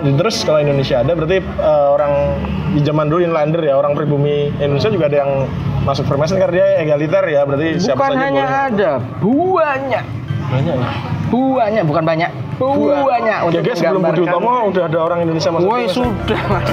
Terus kalau Indonesia ada berarti eh, orang di zaman dulu inlander ya orang pribumi Indonesia juga ada yang masuk Freemason karena dia egaliter ya berarti siapa Bukan saja hanya boleh. ada, banyak. Banyak ya. Banyak, bukan banyak. Banyak Ya untuk guys sebelum Budi Utomo udah ada orang Indonesia masuk. Woi sudah mas.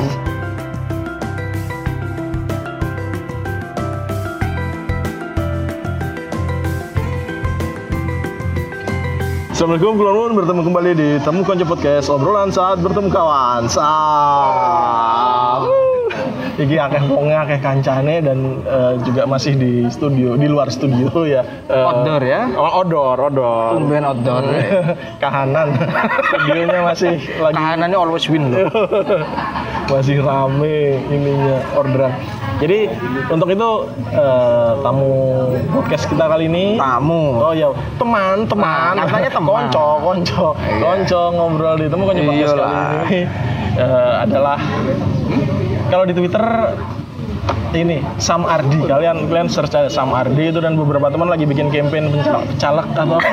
Assalamualaikum Kulonun bertemu kembali di Temu Konco Podcast obrolan saat bertemu kawan. Saat Iki akeh wonge akeh kancane dan eh, juga masih di studio di luar studio ya. Eh, Outdoor ya? Oh, outdoor, outdoor. Tumben outdoor. Kahanan. Studionya masih lagi Kahanannya always win loh. masih rame ininya orderan. Jadi untuk itu eh, tamu podcast kita kali ini Tamu. Oh ya, teman, teman. Nah, katanya teman. Konco, konco, Iya. konco ngobrol di temu konco podcast kali ini eh, adalah kalau di Twitter ini Sam Ardi kalian kalian search aja Sam Ardi itu dan beberapa teman lagi bikin campaign pencalak, atau apa.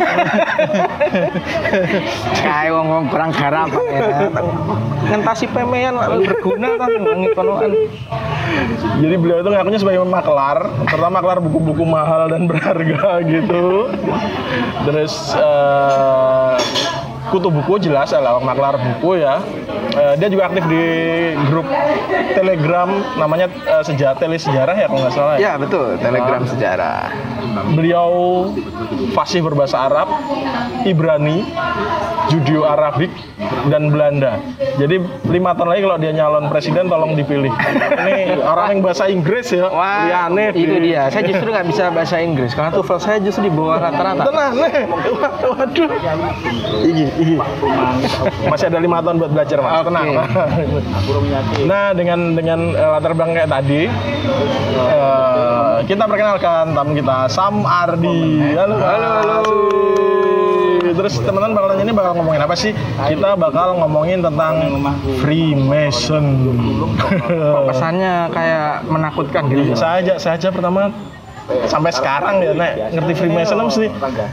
Kayak wong wong kurang garap ya. Ngentasi pemean berguna kan wangi konoan. Jadi beliau itu ngakunya sebagai maklar, terutama maklar buku-buku mahal dan berharga gitu. Terus eh, kutu buku jelas adalah maklar buku ya. Eh, dia juga aktif di grup Telegram namanya eh, Sejarah Tele Sejarah ya kalau nggak salah. Ya betul, telegram sejarah. Beliau fasih berbahasa Arab, Ibrani, Judeo Arabik, dan Belanda. Jadi lima tahun lagi kalau dia nyalon presiden tolong dipilih. Ini orang yang bahasa Inggris ya. Wah, liane itu di- dia. Saya justru nggak bisa bahasa Inggris karena TOEFL saya justru di bawah rata-rata. Tenang nih. Waduh. Iki. Masih ada lima tahun buat belajar mas. Oke. Tenang. Nah dengan dengan eh, latar belakang kayak tadi, eh, kita perkenalkan tamu kita Sam Ardi. Halo. Halo. halo. Terus teman-teman bakal nanya ini bakal ngomongin apa sih? Kita bakal ngomongin tentang Freemason. Pesannya kayak menakutkan gitu. saya aja, saya aja pertama sampai sekarang ya nek ngerti Freemason mesti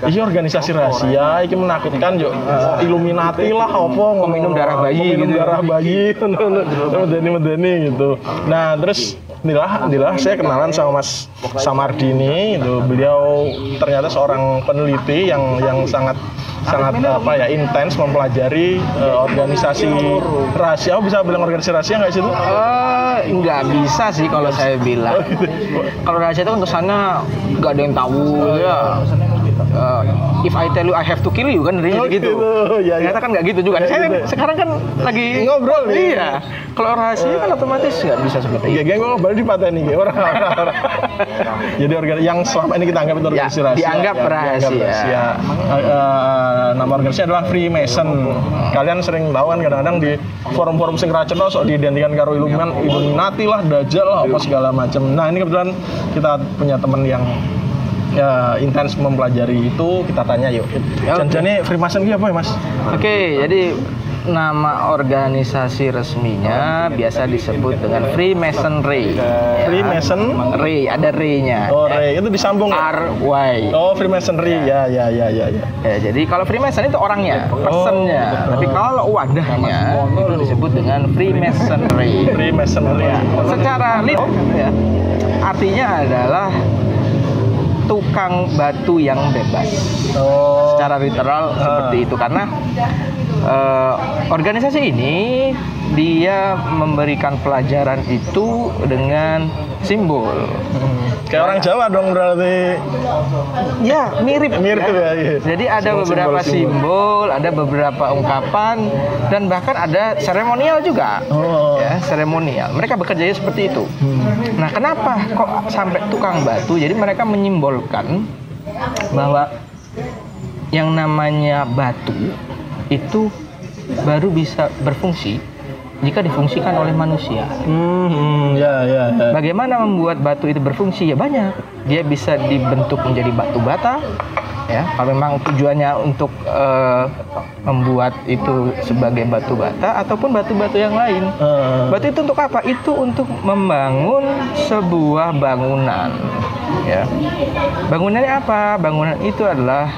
iki organisasi rahasia iki menakutkan yo Illuminati lah opo Peminum darah bayi gitu. darah bayi medeni medeni gitu nah terus Inilah, inilah saya kenalan sama Mas Samardi ini, itu beliau ternyata seorang peneliti yang yang sangat sangat apa ya intens mempelajari eh, organisasi rahasia. Oh, bisa bilang organisasi rahasia nggak sih itu? Eh, nggak bisa sih kalau saya bilang. Kalau rahasia itu kan kesannya nggak ada yang tahu ya. Eh, if I tell you I have to kill you kan dari Oh, gitu. gitu. Ya, ya. Ternyata kan nggak gitu juga. Ya, Saya gitu. sekarang kan lagi Ngobrol, ya. Iya. Kalau rahasia kan otomatis nggak bisa seperti Iya, itu. geng gue baru dipateni geng orang. orang. Jadi organ yang selama ini kita anggap itu organisasi Ya, rahasia. dianggap rahasia. Eh, eh, nama organisasinya adalah Freemason. Kalian sering tahu kan kadang-kadang di forum-forum sing racun sok diidentikan karo Illuminati lah, Dajjal lah, apa segala macam. Nah ini kebetulan kita punya teman yang ya intens mempelajari itu kita tanya yuk. Ya. Janjane Freemason apa ya mas? Oke, jadi nama organisasi resminya biasa disebut dengan Freemasonry. Freemason. Ray, ada Ray-nya. Oh, Ray. itu disambung. R Y. Oh, Freemasonry. Ya, ya, ya, ya, ya. Ya, jadi kalau Freemason itu orangnya, personnya. Tapi kalau wadahnya itu disebut dengan Freemasonry. Freemasonry. Secara lit, ya, artinya adalah tukang batu yang bebas. Oh. Secara literal seperti itu karena eh, organisasi ini dia memberikan pelajaran itu dengan simbol. Kayak orang Jawa dong berarti. Ya, mirip. Mirip ya, iya. Jadi ada Simbol-simbol, beberapa simbol, ada beberapa ungkapan, dan bahkan ada seremonial juga. Oh. Ya, seremonial. Mereka bekerja seperti itu. Nah, kenapa kok sampai tukang batu? Jadi mereka menyimbolkan bahwa yang namanya batu itu baru bisa berfungsi jika difungsikan oleh manusia. Hmm, ya, ya, ya. Bagaimana membuat batu itu berfungsi? Ya banyak. Dia bisa dibentuk menjadi batu bata. Ya, kalau memang tujuannya untuk eh, membuat itu sebagai batu bata ataupun batu-batu yang lain. Eh, Batu itu untuk apa? Itu untuk membangun sebuah bangunan. Ya. Bangunannya apa? Bangunan itu adalah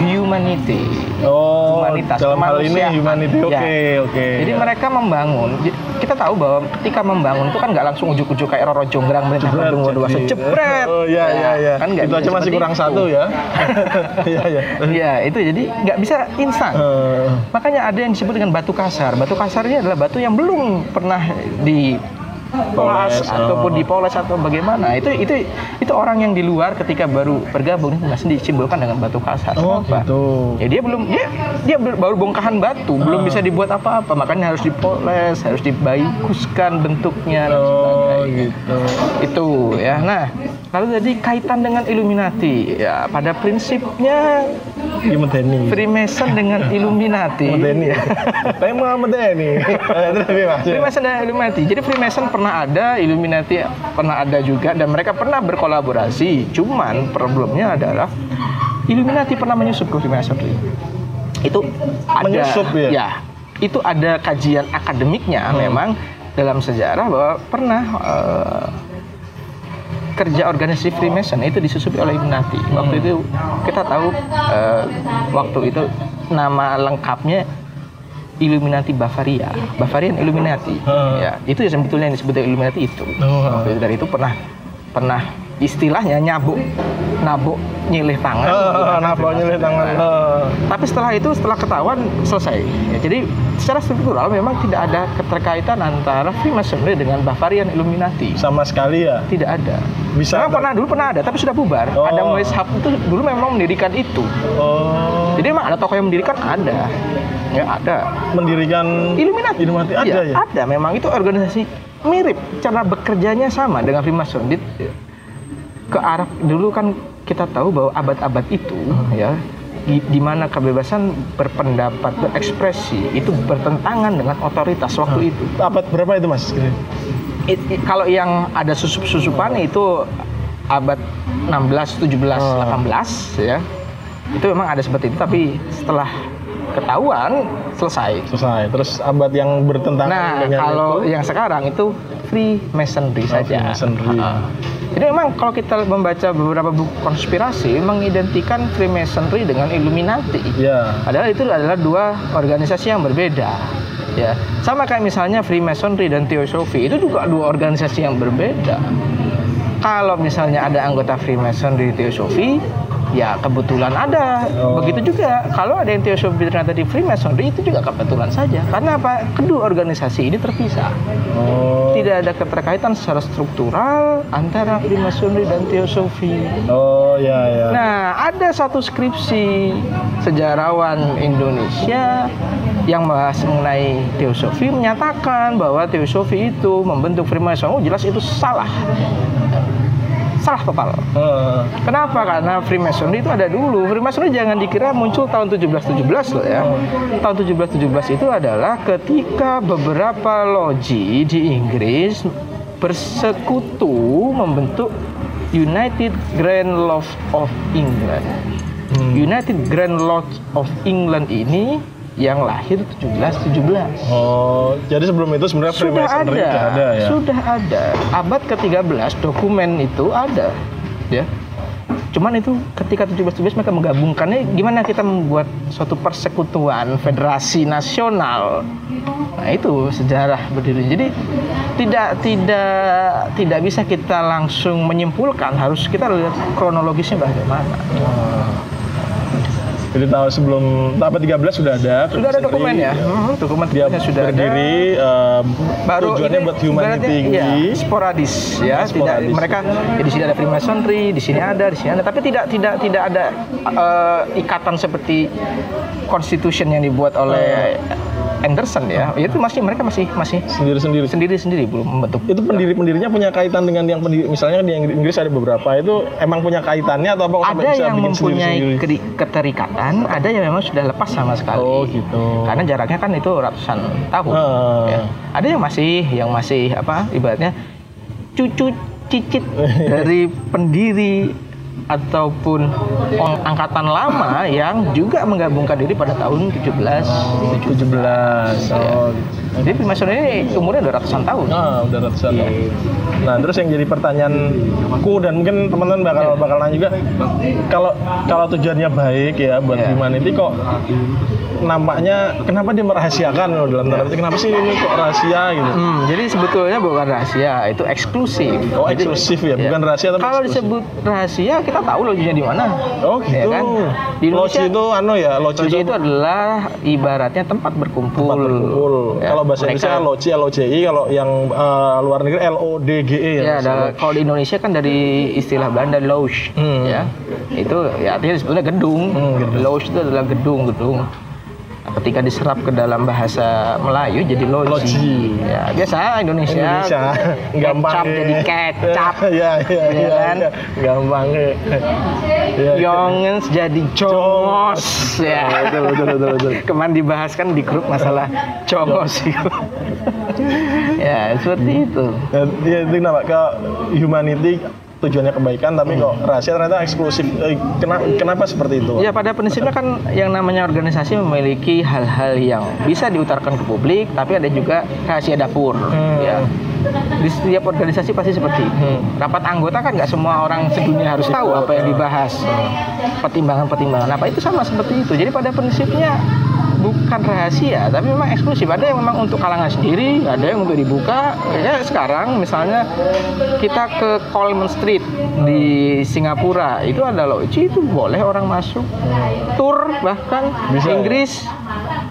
humanity. Oh, Humanitas, dalam hal ini humanity. Oke, Ya. oke. Jadi mereka membangun. Kita tahu bahwa ketika membangun itu kan nggak langsung ujuk-ujuk kayak Roro Jonggrang merintah Bandung dua jadi. jebret. Oh iya iya iya. Kan itu aja masih kurang itu. satu ya. Iya iya. Iya itu jadi nggak bisa instan. Eh, Makanya ada yang disebut dengan batu kasar. Batu kasar ini adalah batu yang belum pernah di Poles, poles ataupun oh. dipoles atau bagaimana. Itu itu itu orang yang di luar ketika baru bergabung itu masih disimbolkan dengan batu kasar. Oh, Kenapa? gitu. Ya dia belum dia dia ber- baru bongkahan batu, belum bisa dibuat apa-apa. Makanya harus dipoles, harus dibaikuskan bentuknya dan Oh, sebagainya. gitu. Itu ya. Nah, lalu jadi kaitan dengan Illuminati. Ya, pada prinsipnya Iya. Freemason dengan Illuminati. Mas. Freemason dan Illuminati. Jadi Freemason pernah ada, Illuminati pernah ada juga, dan mereka pernah berkolaborasi. Cuman problemnya adalah Illuminati pernah menyusup ke Freemasonry. Itu ada, Menyusup, ya? itu ada kajian akademiknya Hmm. memang dalam sejarah bahwa pernah eh, kerja organisasi Freemason itu disusupi oleh Illuminati. Waktu Hmm. itu kita tahu eh, waktu itu nama lengkapnya Illuminati Bavaria, Bavarian Illuminati. Hmm. Ya, itu yang sebetulnya yang disebut Illuminati itu. Oh. Waktu itu, dari itu pernah pernah istilahnya nyabuk, nabuk nyilih tangan. Ah, Kenapa nyelih tangan? Ah. Tapi setelah itu setelah ketahuan selesai. Ya, jadi secara struktural memang tidak ada keterkaitan antara Freemasonry dengan Bavarian Illuminati. Sama sekali ya. Tidak ada. Bisa Memang ada. pernah dulu pernah ada, tapi sudah bubar. Oh. Adam Weishaupt itu dulu memang mendirikan itu. Oh. Jadi memang ada tokoh yang mendirikan ada. Ya ada. Mendirikan Illuminati. Illuminati ada Iya, ya. Ada. Memang itu organisasi mirip. Cara bekerjanya sama dengan Freemason. Di, ke arah dulu kan kita tahu bahwa abad-abad itu Hmm. ya di, di mana kebebasan berpendapat berekspresi itu bertentangan dengan otoritas Hmm. waktu itu. Abad berapa itu mas? It- it- kalau yang ada susup-susupan itu abad 16, 17, Oh. 18 ya. Itu memang ada seperti itu tapi setelah ketahuan selesai. Selesai. Terus abad yang bertentangan Nah, dengan kalau itu. yang sekarang itu Freemasonry saja. Freemasonry. Ah. Jadi memang kalau kita membaca beberapa buku konspirasi mengidentikan Freemasonry dengan Illuminati. Ya. Padahal itu adalah dua organisasi yang berbeda. Ya, sama kayak misalnya Freemasonry dan Theosophy itu juga dua organisasi yang berbeda. Kalau misalnya ada anggota Freemasonry di Theosophy, ya kebetulan ada. Oh. Begitu juga kalau ada yang Theosophy ternyata di Freemasonry itu juga kebetulan saja. Karena apa? Kedua organisasi ini terpisah. Oh. Tidak ada keterkaitan secara struktural antara Freemasonry dan Theosophy. Oh ya ya. Nah, ada satu skripsi sejarawan Indonesia yang membahas mengenai teosofi menyatakan bahwa teosofi itu membentuk Freemason. Oh, jelas itu salah. Salah total. Eh, Kenapa? Karena Freemasonry itu ada dulu. Freemasonry jangan dikira muncul tahun 1717 loh ya. Tahun 1717 itu adalah ketika beberapa loji di Inggris bersekutu membentuk United Grand Lodge of England. Hmm. United Grand Lodge of England ini yang lahir 1717. Oh, jadi sebelum itu sebenarnya Sudah ada, ada ya. sudah ada. Abad ke-13 dokumen itu ada, ya. Cuman itu ketika 1717 mereka menggabungkannya gimana kita membuat suatu persekutuan federasi nasional. Nah, itu sejarah berdiri. Jadi tidak tidak tidak bisa kita langsung menyimpulkan, harus kita lihat kronologisnya bagaimana. Jadi tahun sebelum abad 13 sudah ada. Sudah ada dokumen ya. Hmm, dokumen Dia sudah ada. berdiri eh, baru tujuannya ini buat humanity tinggi. iya, sporadis ya tidak Sporadis. mereka ya, di sini ada Freemasonry di sini ada di sini ada tapi tidak tidak tidak ada eh, ikatan seperti constitution yang dibuat oleh Anderson ya itu masih mereka masih masih Sendiri-sendiri. sendiri sendiri belum membentuk Itu pendiri-pendirinya punya kaitan dengan yang pendiri, misalnya di Inggris ada beberapa itu emang punya kaitannya atau apa ada bisa yang bikin mempunyai sendiri-sendiri? keri- keterikatan ada yang memang sudah lepas sama sekali Oh, gitu. karena jaraknya kan itu ratusan tahun Ah. ya. ada yang masih yang masih apa ibaratnya cucu cicit dari pendiri ataupun angkatan lama yang juga menggabungkan diri pada tahun 17 17. Oh, Jadi Freemason ini umurnya udah ratusan tahun. Ah, udah ratusan tahun. Iya. Nah, terus yang jadi pertanyaanku dan mungkin teman-teman bakal Iya. bakal nanya juga kalau kalau tujuannya baik ya buat Iya. humanity kok nampaknya kenapa dia merahasiakan loh dalam tanda kenapa sih ini kok rahasia gitu. Hmm, jadi sebetulnya bukan rahasia, itu eksklusif. Oh, Jadi- eksklusif ya, bukan Iya. rahasia tapi Kalau eksklusif. disebut rahasia, kita tahu lojinya di mana. Oh gitu. Ya kan? Di Loji Indonesia itu anu ya, loji, Loji itu adalah ibaratnya tempat berkumpul. tempat berkumpul. Ya, kalau bahasa mereka- Indonesia loji L O J I, kalau yang eh, luar negeri L O D G E Ya, ada, kalau di Indonesia kan dari istilah Belanda loge, Hmm. ya. Itu ya artinya sebetulnya gedung. Hmm, gedung. Loge itu adalah gedung-gedung. Ketika diserap ke dalam bahasa Melayu jadi loji. Loji. Ya, biasa Indonesia. Indonesia gampang Kecap ya. jadi kecap. Iya, iya, Ya iya. kan? iya. Gampang ya. Iya. Yongens jadi congos. Ya. Betul, betul, betul, betul. Kemarin dibahas kan di grup masalah congos itu. ya, seperti itu. Ya, ya, itu kenapa ke humanity tujuannya kebaikan tapi kok rahasia ternyata eksklusif. Eh, kenapa, kenapa seperti itu? Ya pada prinsipnya kan yang namanya organisasi memiliki hal-hal yang bisa diutarakan ke publik, tapi ada juga rahasia dapur. Hmm. Ya. Di setiap organisasi pasti seperti itu. Hmm. Rapat anggota kan nggak semua orang sedunia harus tahu apa yang dibahas. Pertimbangan-pertimbangan apa itu sama seperti itu. Jadi pada prinsipnya bukan rahasia, tapi memang eksklusif. Ada yang memang untuk kalangan sendiri, ada yang untuk dibuka. Ya sekarang misalnya kita ke Coleman Street di Singapura, itu ada loji itu boleh orang masuk. Tour bahkan Bisa? Inggris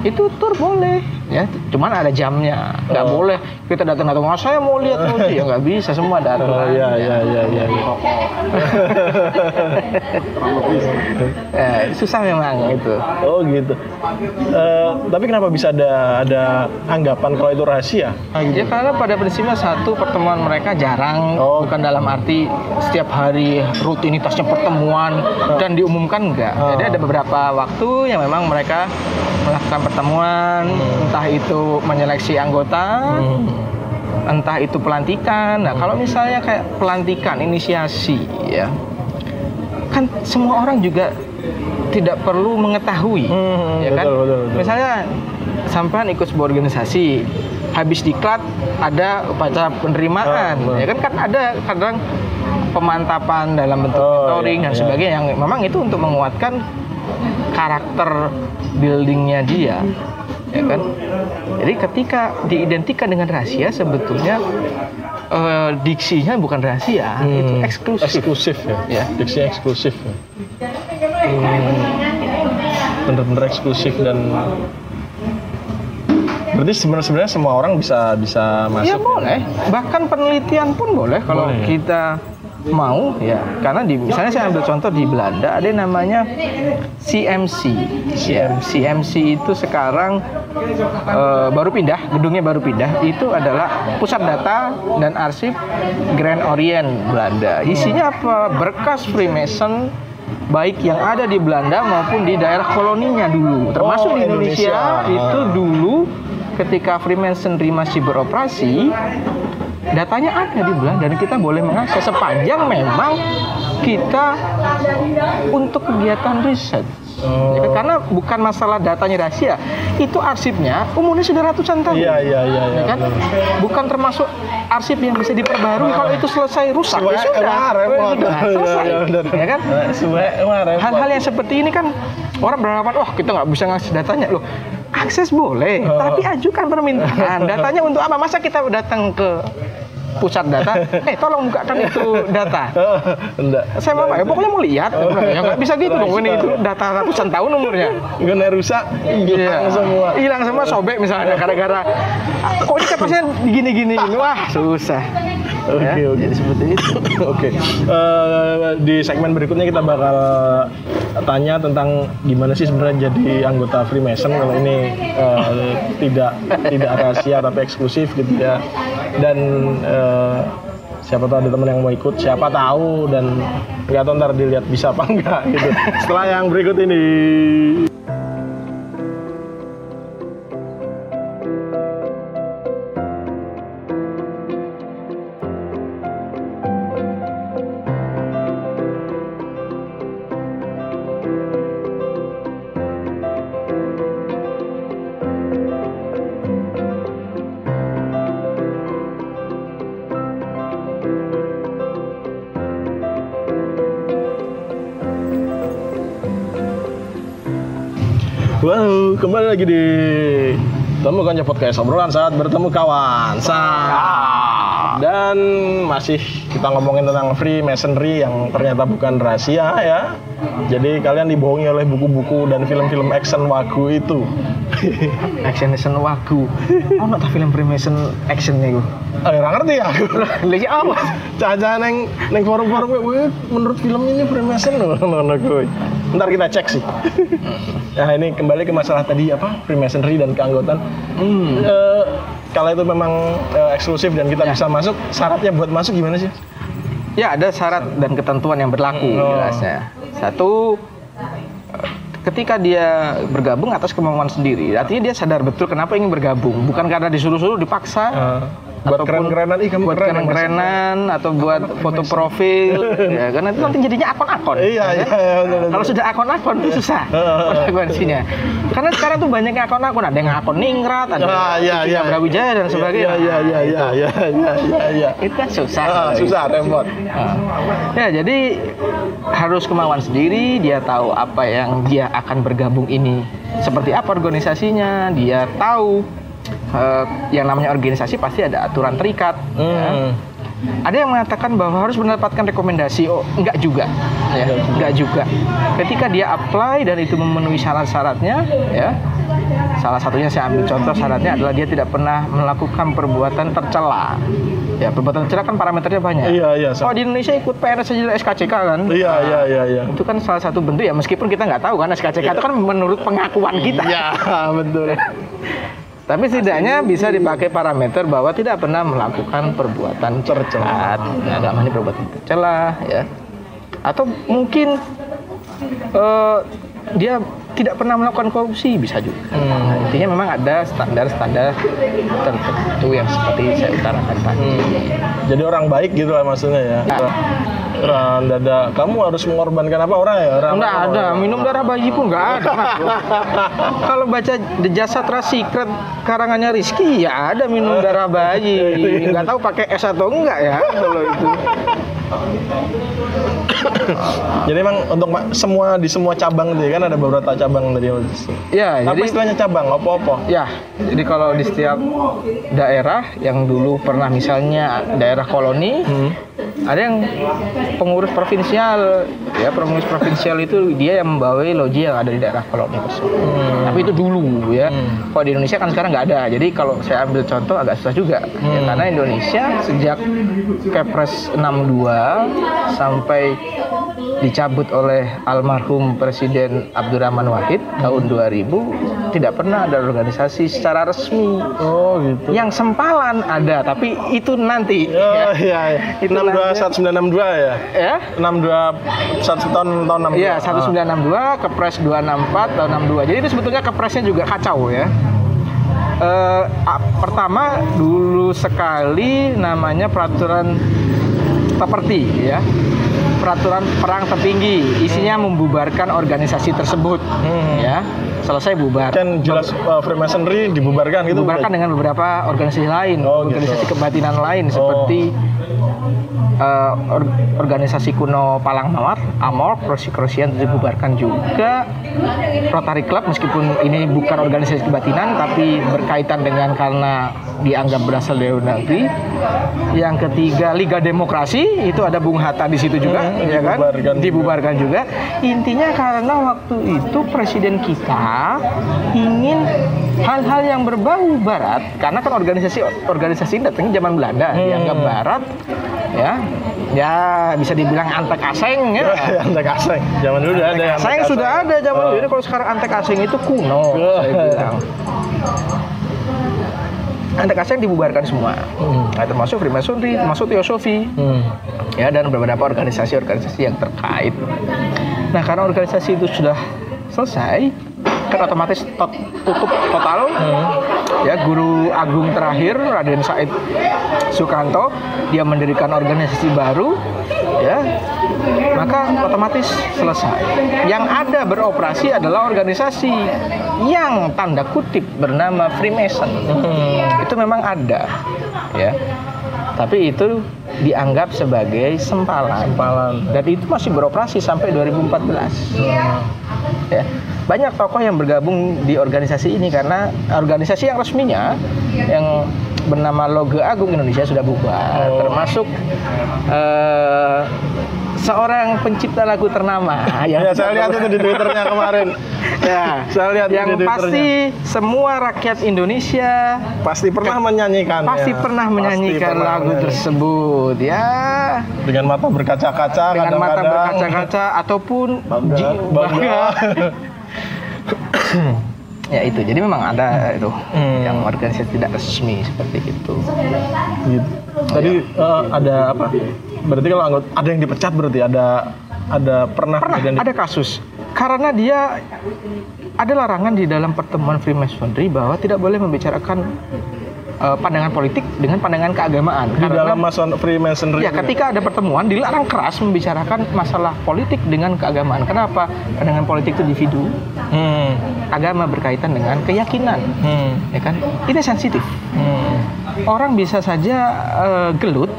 itu tour boleh ya cuman ada jamnya nggak Oh. boleh kita datang datang oh, saya mau lihat loji ya nggak bisa semua datang Oh, iya, iya, iya, iya. iya. Eh, susah memang itu Oh gitu. Eh, tapi kenapa bisa ada ada anggapan kalau itu rahasia? Ah, gitu. Ya karena pada prinsipnya satu pertemuan mereka jarang, Oh. bukan dalam arti setiap hari rutinitasnya pertemuan dan diumumkan enggak. Oh. Jadi ada beberapa waktu yang memang mereka melakukan pertemuan, entah itu menyeleksi anggota, Hmm. entah itu pelantikan. Nah, kalau misalnya kayak pelantikan, inisiasi, ya, kan semua orang juga tidak perlu mengetahui, Hmm, ya kan? betul, betul, betul. Misalnya sampean ikut sebuah organisasi, habis diklat ada upacara penerimaan, Ah, ya kan? Kan ada kadang pemantapan dalam bentuk Oh, mentoring iya, dan iya. sebagainya yang memang itu untuk menguatkan karakter buildingnya dia ya kan jadi ketika diidentikan dengan rahasia sebetulnya eh, diksinya bukan rahasia itu Hmm, eksklusif Eksklusif ya. Ya. Diksinya eksklusif. Ya. Hmm. Bener-bener eksklusif dan berarti sebenarnya sebenarnya semua orang bisa bisa masuk. ya boleh bahkan penelitian pun boleh kalau Boleh ya? Mau? Ya. Karena di misalnya saya ambil contoh di Belanda ada yang namanya CMC ya. CMC itu sekarang eh, baru pindah gedungnya baru pindah. Itu adalah pusat data dan arsip Grand Orient Belanda. Isinya apa? Berkas Freemason baik yang ada di Belanda maupun di daerah koloninya dulu. Termasuk Oh, di Indonesia, Indonesia. itu dulu ketika Freemasonry masih beroperasi datanya ada di Belanda dan kita boleh mengakses. Sepanjang memang kita untuk kegiatan riset. Oh. Ya karena bukan masalah datanya rahasia itu arsipnya umurnya sudah ratusan tahun. Iya iya iya. Ya kan? benar. bukan termasuk arsip yang bisa diperbarui. Kalau itu selesai rusak ya sudah. selesai. Iya, iya, ya kan? Hal-hal yang seperti ini kan orang beranggapan wah kita nggak bisa ngasih datanya. Loh akses boleh Oh. tapi ajukan permintaan. Datanya untuk apa? Masa kita datang ke pusat data. Eh tolong bukakan itu data. Enggak. saya mau apa ya pokoknya mau lihat. Ya nggak bisa gitu dong ini itu data ratusan tahun umurnya. Gak rusak, hilang Iya. semua. hilang semua sobek misalnya gara-gara. "Ah, kok ini capasnya gini-gini gini wah susah. Oke, Ya, oke. jadi seperti itu. Oke, Eh, di segmen berikutnya kita bakal tanya tentang gimana sih sebenarnya jadi anggota Freemason kalau ini eh, tidak tidak rahasia tapi eksklusif gitu ya. Dan eh, siapa tahu ada teman yang mau ikut, siapa tahu dan nggak tahu ntar dilihat bisa apa enggak gitu. Setelah yang berikut ini. Kembali lagi di Temukan ya podcast obrolan saat bertemu kawan. Saat. Dan masih kita ngomongin tentang free masonry yang ternyata bukan rahasia ya. Jadi kalian dibohongi oleh buku-buku dan film-film action wagu itu. action action wagu. Oh, nggak film Freemason action nih gue. Oh, ya ngerti ya. Lagi apa? Caca neng neng forum-forum menurut film ini Freemason loh, loh, gue. Ntar kita cek sih. nah ini kembali ke masalah tadi apa Freemasonry dan keanggotaan. Hmm. Uh, kalau itu memang uh, eksklusif dan kita ya. bisa masuk, syaratnya buat masuk gimana sih? Ya ada syarat dan ketentuan yang berlaku oh. jelasnya. Satu ketika dia bergabung atas kemauan sendiri, artinya dia sadar betul kenapa ingin bergabung, bukan karena disuruh-suruh dipaksa. Uh buat keren-kerenan ih kamu buat keren keren-kerenan atau buat foto profil ya karena itu nanti jadinya akun-akun iya iya, iya kalau sudah akun-akun itu susah konsekuensinya. Karena sekarang tuh banyak akun-akun ada yang akun ningrat ada ah, iya, iya, Brawijaya dan sebagainya. iya iya iya iya iya iya iya. Itu kan susah. Ah, susah repot ah. ya jadi harus kemauan sendiri dia tahu apa yang dia akan bergabung ini. Seperti apa organisasinya dia tahu uh, yang namanya organisasi pasti ada aturan terikat. Ya. Hmm. Ya. Ada yang mengatakan bahwa harus mendapatkan rekomendasi. Oh, enggak juga. Ya, enggak juga. Ketika dia apply dan itu memenuhi syarat-syaratnya, ya. Salah satunya saya ambil contoh syaratnya adalah dia tidak pernah melakukan perbuatan tercela. Ya, perbuatan tercela kan parameternya banyak. Iya, iya. Oh, di Indonesia ikut PNS saja SKCK kan? Iya, nah, iya, iya, iya. Itu kan salah satu bentuk ya meskipun kita nggak tahu kan SKCK iya. itu kan menurut pengakuan kita. Iya, betul. Tapi setidaknya bisa dipakai parameter bahwa tidak pernah melakukan perbuatan tercela. Nah, namanya perbuatan tercela ya. Atau mungkin uh, dia tidak pernah melakukan korupsi bisa juga. Hmm. Nah, intinya memang ada standar-standar tertentu yang seperti saya utarakan tadi. Hmm. Jadi orang baik gitu lah maksudnya ya. Nah. Orang dada, kamu harus mengorbankan apa orang ya? Orang Enggak ada, minum darah bayi pun enggak ada. Kalau baca The Jasa Secret karangannya Rizky, ya ada minum darah bayi. Enggak tahu pakai S atau enggak ya kalau itu. jadi emang untuk semua di semua cabang tadi kan ada beberapa cabang tadi. Ya, Apa jadi istilahnya cabang? Apa-apa? Ya, jadi kalau di setiap daerah yang dulu pernah misalnya daerah koloni, hmm. ada yang pengurus provinsial. Ya, pengurus provinsial itu dia yang membawa loji yang ada di daerah koloni tersebut. Hmm. Tapi itu dulu ya. Hmm. Kalau di Indonesia kan sekarang nggak ada. Jadi kalau saya ambil contoh agak susah juga. Ya, hmm. Ya, karena Indonesia sejak Kepres 62 sampai dicabut oleh almarhum Presiden Abdurrahman Wahid tahun 2000 tidak pernah ada organisasi secara resmi. Oh gitu. Yang sempalan ada, tapi itu nanti. Oh ya. iya. iya. Itu 62 ya? Ya. 62 satu tahun tahun 62. Iya, 1962 ah. Kepres 264 tahun 62. Jadi itu sebetulnya kepresnya juga kacau ya. Uh, pertama dulu sekali namanya peraturan seperti ya peraturan perang tertinggi isinya hmm. membubarkan organisasi tersebut hmm. ya selesai bubar kan jelas uh, Freemasonry dibubarkan gitu dibubarkan dengan beberapa organisasi lain oh, gitu. organisasi gitu. kebatinan lain oh. seperti uh, or organisasi kuno Palang Mawar, Amor, Krosi-Krosian dibubarkan juga. Rotary Club meskipun ini bukan organisasi kebatinan tapi berkaitan dengan karena dianggap berasal dari negeri. Yang ketiga Liga Demokrasi itu ada Bung Hatta di situ juga, hmm, ya kan? Dibubarkan, dibubarkan juga. juga. Intinya karena waktu itu presiden kita ingin hal-hal yang berbau barat karena kan organisasi organisasi datangnya zaman Belanda hmm. dianggap barat ya ya bisa dibilang antek asing ya, antek asing zaman dulu antek ada asing sudah ada zaman oh. dulu kalau sekarang antek asing itu kuno saya bilang antek asing dibubarkan semua hmm. nah, termasuk Freemasonry termasuk Teosofi hmm. ya dan beberapa organisasi-organisasi yang terkait nah karena organisasi itu sudah selesai kan otomatis tot, tutup total. Hmm. ya guru agung terakhir Raden Said Sukanto dia mendirikan organisasi baru ya. Maka otomatis selesai. Yang ada beroperasi adalah organisasi yang tanda kutip bernama Freemason. Hmm. itu memang ada ya tapi itu dianggap sebagai sempalan. sempalan dan itu masih beroperasi sampai 2014 hmm. ya banyak tokoh yang bergabung di organisasi ini karena organisasi yang resminya yang bernama Loge Agung Indonesia sudah bubar, Oh. termasuk eh, seorang pencipta lagu ternama yang Ya, saya lihat itu di Twitternya kemarin. ya, Saya lihat yang di pasti semua rakyat Indonesia Pasti pernah menyanyikan. pasti ya. pernah Pasti menyanyikan pernah lagu menyanyi. tersebut ya dengan mata berkaca-kaca dengan mata kadang-kadang. berkaca-kaca ataupun Bangga, ji- bangga. ya itu jadi memang ada itu Hmm. yang organisasi tidak resmi seperti itu Gitu. Tadi eh, ada apa? Berarti kalau anggota ada yang dipecat berarti ada ada pernah, pernah di- ada kasus karena dia ada larangan di dalam pertemuan Freemasonry bahwa tidak boleh membicarakan eh, pandangan politik dengan pandangan keagamaan di karena dalam Mason Freemasonry. Ya, ketika ada pertemuan dilarang keras membicarakan masalah politik dengan keagamaan. Kenapa? Dengan politik itu individu, Hmm. agama berkaitan dengan keyakinan, Hmm. ya kan? Itu sensitif. Hmm. Orang bisa saja eh, gelut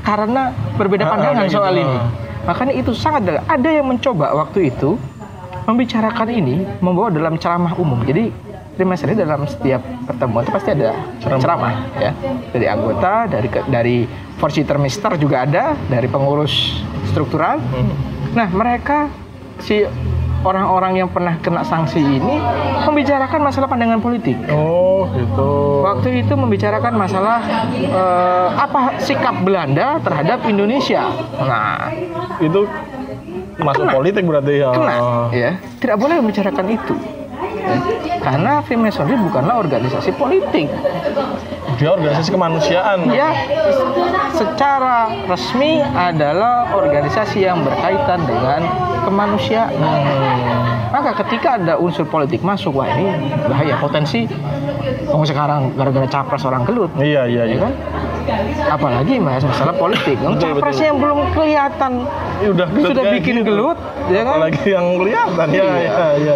karena berbeda Ah, pandangan gitu. soal ini. Makanya itu sangat ada yang mencoba waktu itu membicarakan ini membawa dalam ceramah umum. Jadi Freemasonry dalam setiap pertemuan itu pasti ada Ceramah. ceramah, ya dari anggota, dari dari Forsythia Mister juga ada, dari pengurus struktural. Hmm. Nah mereka si orang-orang yang pernah kena sanksi ini membicarakan masalah pandangan politik. Oh, gitu. Waktu itu membicarakan masalah eh, apa sikap Belanda terhadap Indonesia. Nah, Itu masuk Kena. politik berarti ya. kena ya. Tidak boleh membicarakan itu. Ya. Karena Freemasonry bukanlah organisasi politik. Dia organisasi kemanusiaan. Ya, secara resmi adalah organisasi yang berkaitan dengan kemanusiaan. Maka ketika ada unsur politik masuk, wah ini bahaya potensi. Oh sekarang gara-gara capres orang gelut, Iya, iya, ya iya. kan? Apalagi mas masalah politik. Yang Betul, capresnya yang belum kelihatan Ini udah sudah bikin gitu. gelut, ya kan? Apalagi yang kelihatan ya, Iya. ya, ya.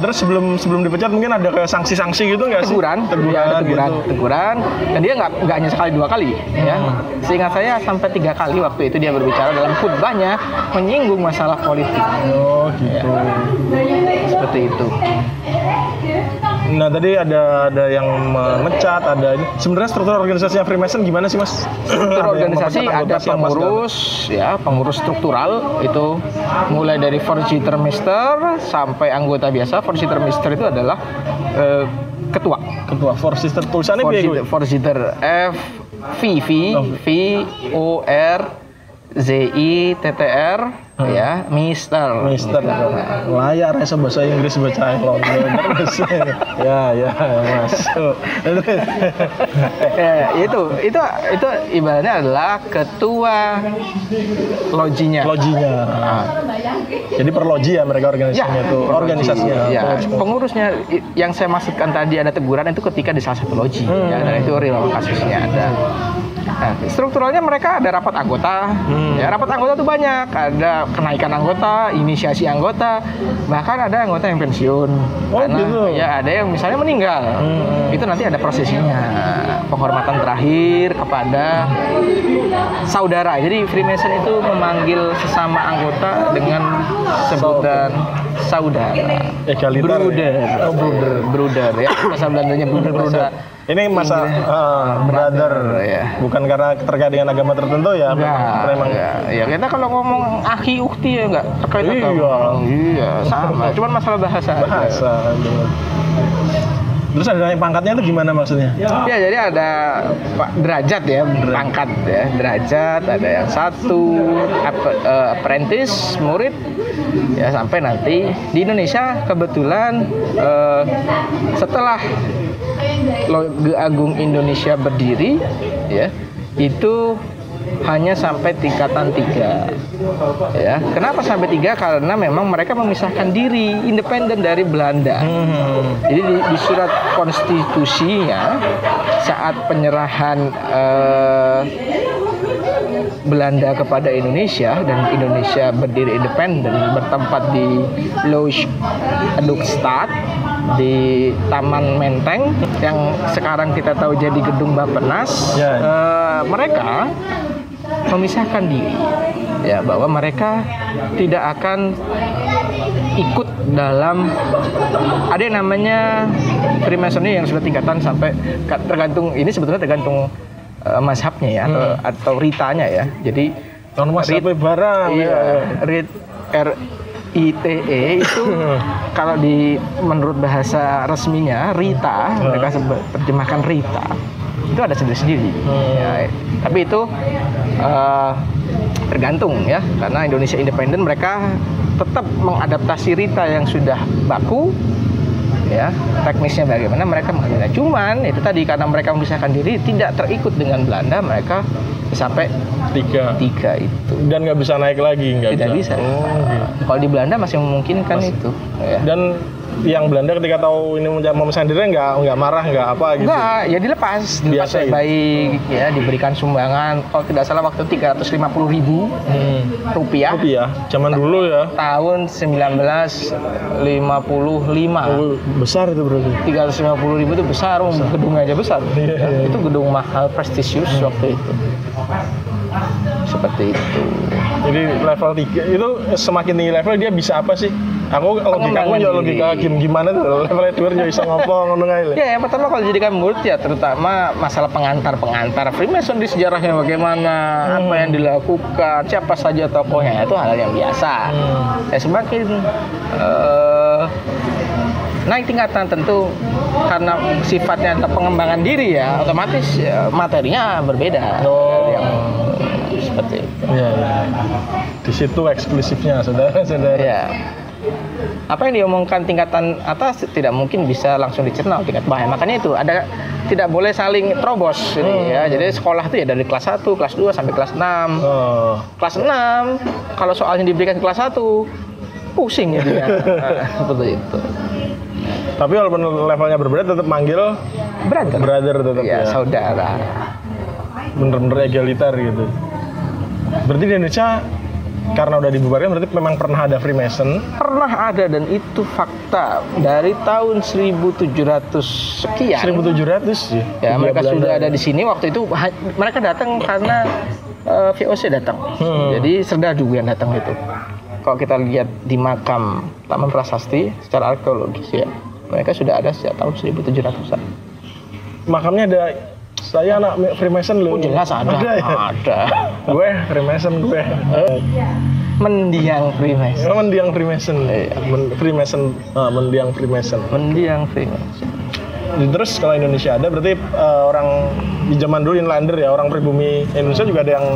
Terus sebelum sebelum dipecat mungkin ada kayak sanksi-sanksi gitu nggak sih? teguran, teguran, ya, ada teguran, gitu. teguran, dan dia nggak nggak hanya sekali dua kali, ya. Hmm. Seingat saya sampai tiga kali waktu itu dia berbicara dalam khutbahnya menyinggung masalah politik, Oh gitu. seperti itu. Nah tadi ada ada yang memecat, ada ini. Sebenarnya struktur organisasinya Freemason gimana sih mas? Struktur Ada organisasi ada pengurus, ya pengurus struktural itu mulai dari Forsythia Mister sampai anggota biasa. Forsythia Mister itu adalah eh, ketua. Ketua sister tulisannya gue? Forsythia F V V Oh. V O R Z I T T R ya Mister. Mister. Layak rasa bahasa Inggris baca London ya ya masuk. Ya, itu itu itu ibaratnya adalah ketua lojinya. Lojinya. Ah. jadi per loji ya mereka organisasinya itu organisasinya. Ya, Pengurus- pengurusnya yang saya maksudkan tadi ada teguran itu ketika di salah satu loji. Hmm. ya, dan itu real kasusnya ada. Nah, strukturalnya mereka ada rapat anggota, Hmm. ya rapat anggota tuh banyak, ada kenaikan anggota, inisiasi anggota, bahkan ada anggota yang pensiun, Oh, karena gitu. ya ada yang misalnya meninggal, Hmm. itu nanti ada prosesinya, penghormatan terakhir kepada saudara. Jadi Freemason itu memanggil sesama anggota dengan sebutan saudara. egaliter Bruder. ya? oh bruder Bruder ya. Bahasa Belandanya bruder. bruder ini masa ah, brother ya. bukan karena terkait dengan agama tertentu ya Enggak, memang ya, ya kita kalau ngomong akhi ukti ya enggak terkait Iya. agama. Iya, sama. Cuman masalah bahasa. aja. bahasa bener. Terus ada yang pangkatnya itu gimana maksudnya? Ya jadi ada pak derajat ya pangkat ya. Derajat ada yang satu ap- eh, apprentice murid. Ya sampai nanti di Indonesia kebetulan eh, setelah Loge Agung Indonesia berdiri ya itu hanya sampai tingkatan tiga ya kenapa sampai tiga karena memang mereka memisahkan diri independen dari Belanda Hmm. jadi di, di surat konstitusinya saat penyerahan eh, Belanda kepada Indonesia dan Indonesia berdiri independen bertempat di Loge Adukstad di Taman Menteng yang sekarang kita tahu jadi gedung Bappenas Ya. eh, mereka memisahkan diri ya bahwa mereka tidak akan ikut dalam ada yang namanya Freemasonry yang sudah tingkatan sampai tergantung ini sebetulnya tergantung uh, mazhabnya ya atau, Hmm. atau ritanya ya. Jadi Rit- sampai barang. iya, ya. rit R ITE itu kalau di menurut bahasa resminya Rita mereka sebe- terjemahkan Rita itu ada sendiri-sendiri. Hmm. Ya, tapi itu eh, tergantung ya karena Indonesia Independen mereka tetap mengadaptasi Rita yang sudah baku ya teknisnya bagaimana mereka mengadaptasi. Cuman itu tadi karena mereka memisahkan diri tidak terikut dengan Belanda mereka sampai Tiga. tiga itu Dan nggak bisa naik lagi, nggak tidak bisa. Oh, gitu. Kalau di Belanda masih memungkinkan itu. Ya. Dan yang Belanda ketika tahu ini mau memesan diri nggak nggak marah nggak apa gitu. Enggak, ya dilepas, dilepas Biasa gitu. baik, ya diberikan sumbangan. Kalau tidak salah waktu 350 ribu Hmm. rupiah Rupiah, zaman dulu ya. tahun 1955. Oh, besar itu berarti. 350 ribu itu besar, um, gedungnya aja besar. Iya, Ya, iya. Itu gedung mahal prestisius waktu itu. Seperti itu. Jadi level 3 itu semakin tinggi level dia bisa apa sih? Aku logika aku ya diri. logika game gimana tuh level dua dia bisa ngomong ngono ae. Ya, yang pertama kalau dijadikan murid ya terutama masalah pengantar-pengantar Freemason di sejarahnya bagaimana, apa yang dilakukan, siapa saja tokohnya itu hal yang biasa. Hmm. Ya semakin eh, naik tingkatan tentu karena sifatnya adalah pengembangan diri ya, otomatis ya, materinya berbeda. Oh. Yang seperti itu. Iya, iya. Di situ eksklusifnya saudara-saudara. Ya. Apa yang diomongkan tingkatan atas tidak mungkin bisa langsung dicerna tingkat bawah. Makanya itu ada tidak boleh saling terobos ini ya. Jadi sekolah itu ya dari kelas 1, kelas 2 sampai kelas 6. Oh. Kelas 6 kalau soalnya diberikan kelas 1 pusing jadinya. Nah, seperti itu. Tapi walaupun levelnya berbeda tetap manggil Brother. brother tetap ya, ya. saudara. Bener-bener egaliter gitu. Berarti di Indonesia karena udah dibubarkan berarti memang pernah ada Freemason. Pernah ada dan itu fakta dari tahun 1700 sekian. 1700 sih. Ya, Hindia mereka Belanda. sudah ada di sini waktu itu mereka datang karena eh, VOC datang. Hmm. Jadi serdadu yang datang itu. Kalau kita lihat di makam Taman Prasasti secara arkeologis ya, mereka sudah ada sejak tahun 1700-an. Makamnya ada saya anak Freemason loh. Oh jelas ada. Ada ya? Ada. gue Freemason gue. Mendiang Freemason. Oh, mendiang Freemason. Iya. Men- Freemason, ah, mendiang Freemason. Mendiang Freemason. Terus kalau Indonesia ada berarti eh, orang di zaman dulu inlander ya orang pribumi Indonesia juga ada yang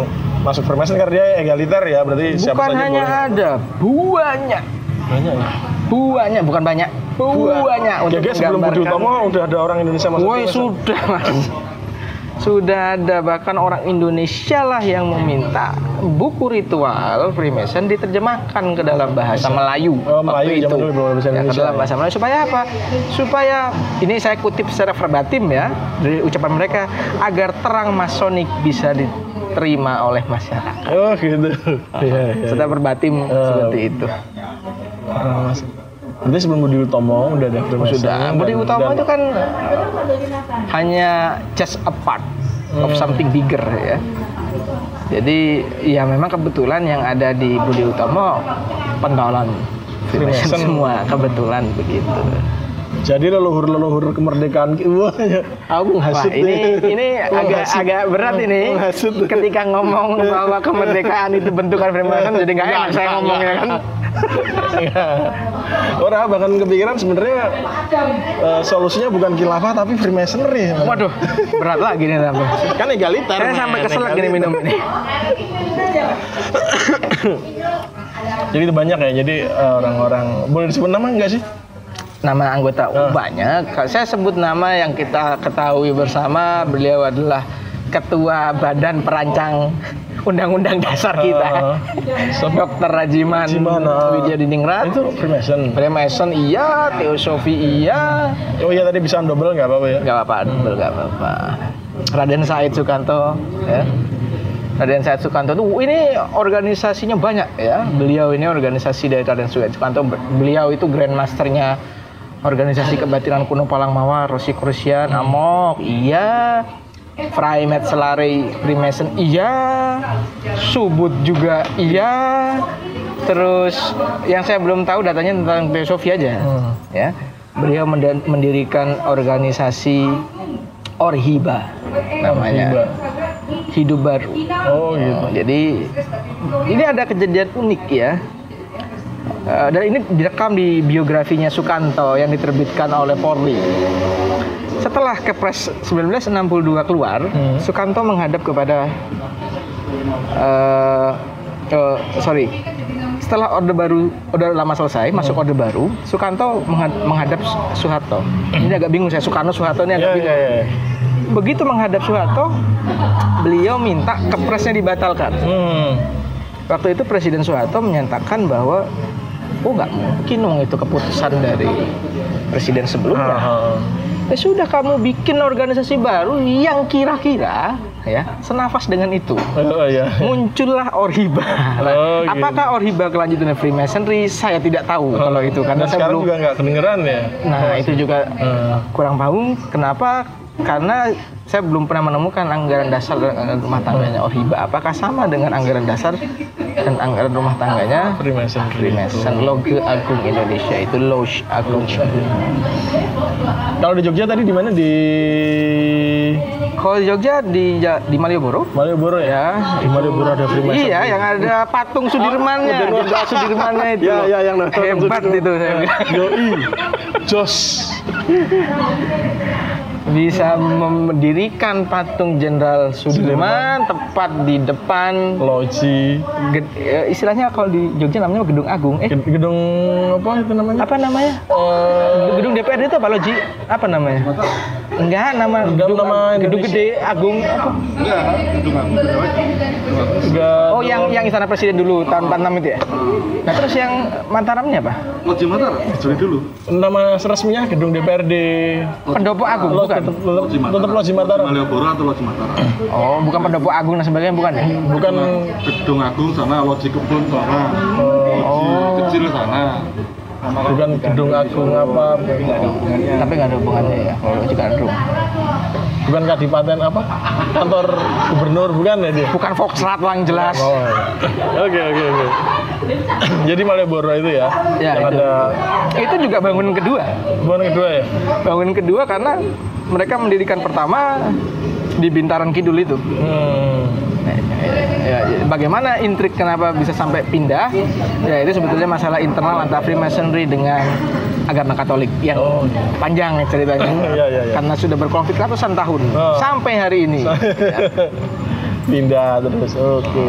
masuk Freemason karena dia egaliter ya berarti siapa Bukan saja hanya boleh. ada, banyak. Banyak ya. Banyak, bukan banyak. Banyak Ya guys sebelum Budi Utomo udah ada orang Indonesia masuk Woi sudah mas Sudah ada bahkan orang Indonesia lah yang meminta buku ritual Freemason diterjemahkan ke dalam bahasa Melayu. Oh, Melayu, waktu zaman dulu bahasa Ya, ke dalam bahasa Melayu supaya apa? Supaya ini saya kutip secara verbatim ya dari ucapan mereka agar terang masonik bisa diterima oleh masyarakat. Oh gitu. Iya, iya. Secara verbatim Eh, seperti itu. Mas. Berarti sebelum Budi Utomo udah ada Freemason. Sudah. Dan- Budi dan- itu kan hanya just a part of Hmm. something bigger ya. Jadi ya memang kebetulan yang ada di Budi Utomo pentolan Freemason. semua kebetulan begitu. Jadi leluhur-leluhur kemerdekaan wah ya. Aku Wah, ngasut ini nih. ini Wah, agak ngasut. agak berat ini Ngasut. ketika ngomong bahwa kemerdekaan itu bentukan Freemason jadi nggak enak saya ngomongnya kan. Orang bahkan kepikiran sebenarnya eh, solusinya bukan khilafah tapi Freemasonry. Waduh, berat lagi nih sampai. Kan egaliter. Saya sampai keselak gini minum ini. Jadi itu banyak ya. Jadi eh, orang-orang boleh disebut nama enggak sih? Nama anggota Ah. banyak. Kalau Saya sebut nama yang kita ketahui bersama, beliau adalah ketua Badan Perancang Undang-Undang Dasar kita, Ah. Sob- Dr. Rajiman ah. Widya Diningrat. Itu Freemason. Freemason iya, Teosofi iya, Oh iya tadi bisa double nggak apa-apa ya? nggak apa-apa, double nggak apa-apa. Raden Said Sukanto, ya. Raden Said Sukanto tuh ini organisasinya banyak ya. Beliau ini organisasi dari Raden Said Sukanto. Beliau itu grandmasternya organisasi kebatinan kuno Palang Mawar, Rosi Krusian, Amok, iya. Freimet Selare Freemason iya, Subut juga iya. Terus yang saya belum tahu datanya tentang Teosofia aja. Hmm. Ya. Beliau mendirikan organisasi Orhiba namanya. Orhiba. Hidup baru. Oh gitu. Jadi ini ada kejadian unik ya. Eh, dan ini direkam di biografinya Sukanto yang diterbitkan oleh Polri. Setelah Kepres 1962 keluar, Hmm. Sukanto menghadap kepada eh eh, sorry. Setelah Orde Baru, Orde Lama selesai, masuk Orde Baru, Sukanto menghad- menghadap Soeharto. Ini agak bingung saya, Soekarno Soeharto ini agak Ya bingung ya ya. begitu menghadap Soeharto, beliau minta kepresnya dibatalkan. Hmm. Waktu itu Presiden Soeharto menyatakan bahwa oh nggak mungkin dong itu keputusan dari presiden sebelumnya. Ah, Ya sudah kamu bikin organisasi baru yang kira-kira ya senafas dengan itu. Oh ya. Muncullah Orhiba. Nah, Oh, gitu. Apakah Orhiba kelanjutan Freemasonry? Saya tidak tahu kalau itu karena Dan saya sekarang belum. juga nggak kedengeran ya. Nah itu juga Hmm. kurang paham kenapa karena saya belum pernah menemukan anggaran dasar dan anggaran rumah tangganya Orhiba apakah sama dengan anggaran dasar dan anggaran rumah tangganya Freemason. Freemason Loge Agung Indonesia itu Loge Agung Kalau di Jogja tadi di mana di kalau di Jogja di di Malioboro Malioboro ya? ya Di Malioboro ada Freemason. iya yang ada patung Sudirmannya Oh, jenderal Sudirmannya itu Ya, ya, yang hebat Sudirman. itu saya bilang. Yoi. Jos. Bisa mendirikan patung Jenderal Sudirman tepat di depan Loji. Ged- eh, istilahnya kalau di Jogja namanya Gedung Agung. Eh, Ged- Gedung apa itu namanya? apa namanya? Eh, Gedung DPRD itu apa Loji? Apa namanya? Enggak, nama Enggak, gedung, nama gedung Indonesia. gede Agung apa? Gad- Oh, yang yang Istana Presiden dulu tahun 46 itu ya. Nah, terus yang Mataramnya apa? Loji Mataram, dari dulu. nama resminya Gedung DPRD. Pendopo Agung bukan? tetap Loji Mataram. Malioboro atau Loji Mataram. Oh, bukan Pendopo Agung dan sebagainya bukan ya? Bukan Gedung Agung sana, Loji Kebun sana, Oh. Loji kecil sana. Bukan Gedung Agung apa? Tapi nggak ada hubungannya ya. Kalau Loji Gandrung. Bukan Kadipaten apa? Kantor gubernur bukan ya dia? Bukan Foxtrot yang jelas. Oh. Oke oke oke. Jadi Malioboro itu ya? Ya, yang itu. ada Itu juga bangunan kedua. bangunan kedua ya? Bangunan kedua karena mereka mendirikan pertama di Bintaran Kidul itu. Hmm. Ya, bagaimana intrik kenapa bisa sampai pindah? Ya itu sebetulnya masalah internal antara Freemasonry dengan agama Katolik yang Oh, iya. panjang ceritanya. Iya, iya, iya. Karena sudah berkonflik ratusan tahun Oh. sampai hari ini. Ya. Pindah terus. Oke.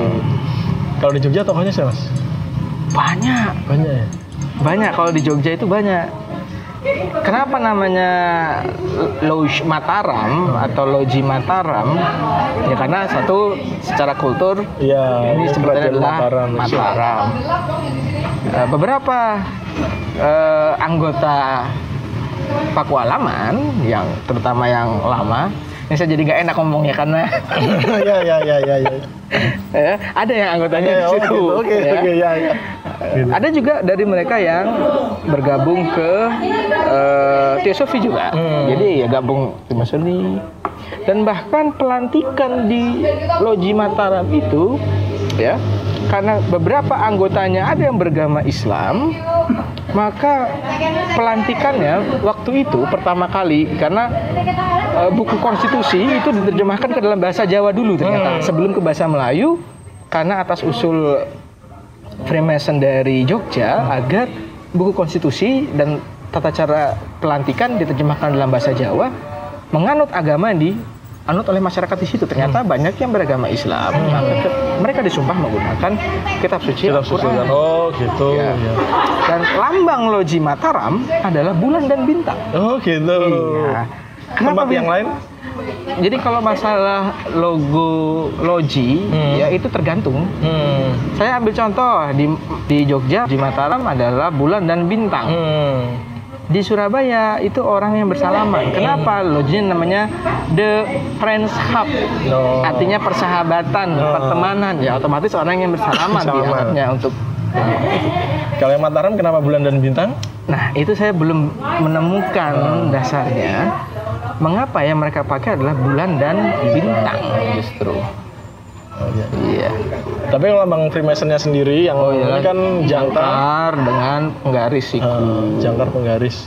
Kalau di Jogja tokohnya siapa mas? Banyak, Banyak ya. banyak kalau di Jogja itu banyak. Kenapa namanya Loge Mataram atau Loji Mataram? Ya karena satu secara kultur Iya. ini sebenarnya adalah Mataram. Mataram. Eh, beberapa eh, anggota Pakualaman yang terutama yang lama, ini saya jadi nggak enak ngomongnya karena ya ya ya ya ya. eh, ada yang anggotanya Ya, di oh, situ. gitu. Oke ya. oke ya ya. Gitu. Ada juga dari mereka yang bergabung ke eh, Teosofi juga. Hmm. Jadi ya gabung di Masoni. Dan bahkan pelantikan di Loji Mataram itu ya karena beberapa anggotanya ada yang beragama Islam, maka pelantikannya waktu itu pertama kali karena eh, buku konstitusi itu diterjemahkan ke dalam bahasa Jawa dulu ternyata Hmm. sebelum ke bahasa Melayu karena atas usul Freemason dari Jogja agar buku konstitusi dan tata cara pelantikan diterjemahkan dalam bahasa Jawa menganut agama yang dianut oleh masyarakat di situ ternyata banyak yang beragama Islam ke- mereka disumpah menggunakan kitab suci Kita susun Al-Quran. Oh gitu. Ya. ya. dan lambang loji Mataram adalah bulan dan bintang Oh gitu. Iya. Kenapa Tempat yang lain? Jadi kalau masalah logo loji Hmm. ya itu tergantung Hmm. Saya ambil contoh di di Jogja di Mataram adalah bulan dan bintang. Hmm. Di Surabaya itu orang yang bersalaman. Kenapa? Lojinya namanya The Friends Hub. Oh. Artinya persahabatan, Oh. pertemanan. Ya otomatis orang yang bersalaman dianggapnya untuk Kalau yang Mataram kenapa bulan dan bintang? Nah, itu saya belum menemukan dasarnya. mengapa yang mereka pakai adalah bulan dan bintang justru. Oh, iya. Iya. Tapi kalau lambang Freemasonnya sendiri yang Oh, iya. ini kan jangkar, Jangkar dengan penggaris siku. eh, jangkar penggaris.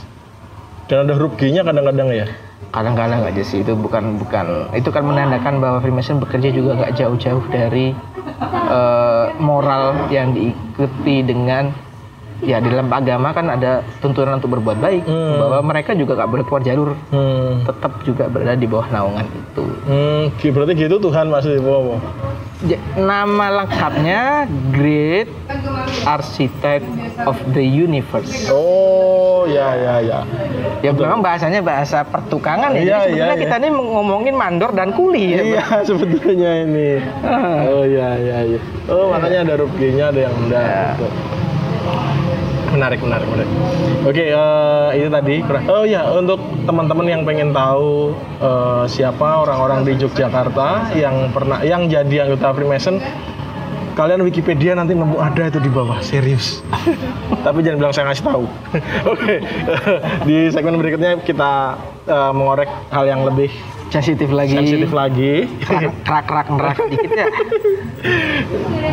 Dan ada huruf G-nya kadang-kadang ya. Kadang-kadang aja sih itu bukan bukan itu kan menandakan bahwa Freemason bekerja juga nggak jauh-jauh dari eh, moral yang diikuti dengan ya di dalam agama kan ada tuntunan untuk berbuat baik Hmm. bahwa mereka juga nggak boleh keluar jalur Hmm. tetap juga berada di bawah naungan itu. Hmm, berarti gitu Tuhan maksudnya. Ja- nama lengkapnya Great Architect of the Universe. Oh, ya ya ya. Ya memang bahasanya bahasa pertukangan ya. Iya, Jadi sebetulnya iya, kita ini ngomongin mandor dan kuli ya. Iya, sebetulnya ini. Oh iya iya iya. Oh, makanya ada G-nya ada yang enggak. Ya. gitu. Menarik, menarik, menarik. Oke, eh, itu tadi. Oh ya, untuk teman-teman yang pengen tahu eh, siapa orang-orang di Yogyakarta yang pernah yang jadi anggota Freemason, kalian Wikipedia nanti nemu ada itu di bawah, serius. Tapi jangan bilang saya ngasih tahu. Oke, di segmen berikutnya kita eh, mengorek hal yang lebih Sensitif lagi. sensitif lagi Kerak-kerak nerak dikit ya.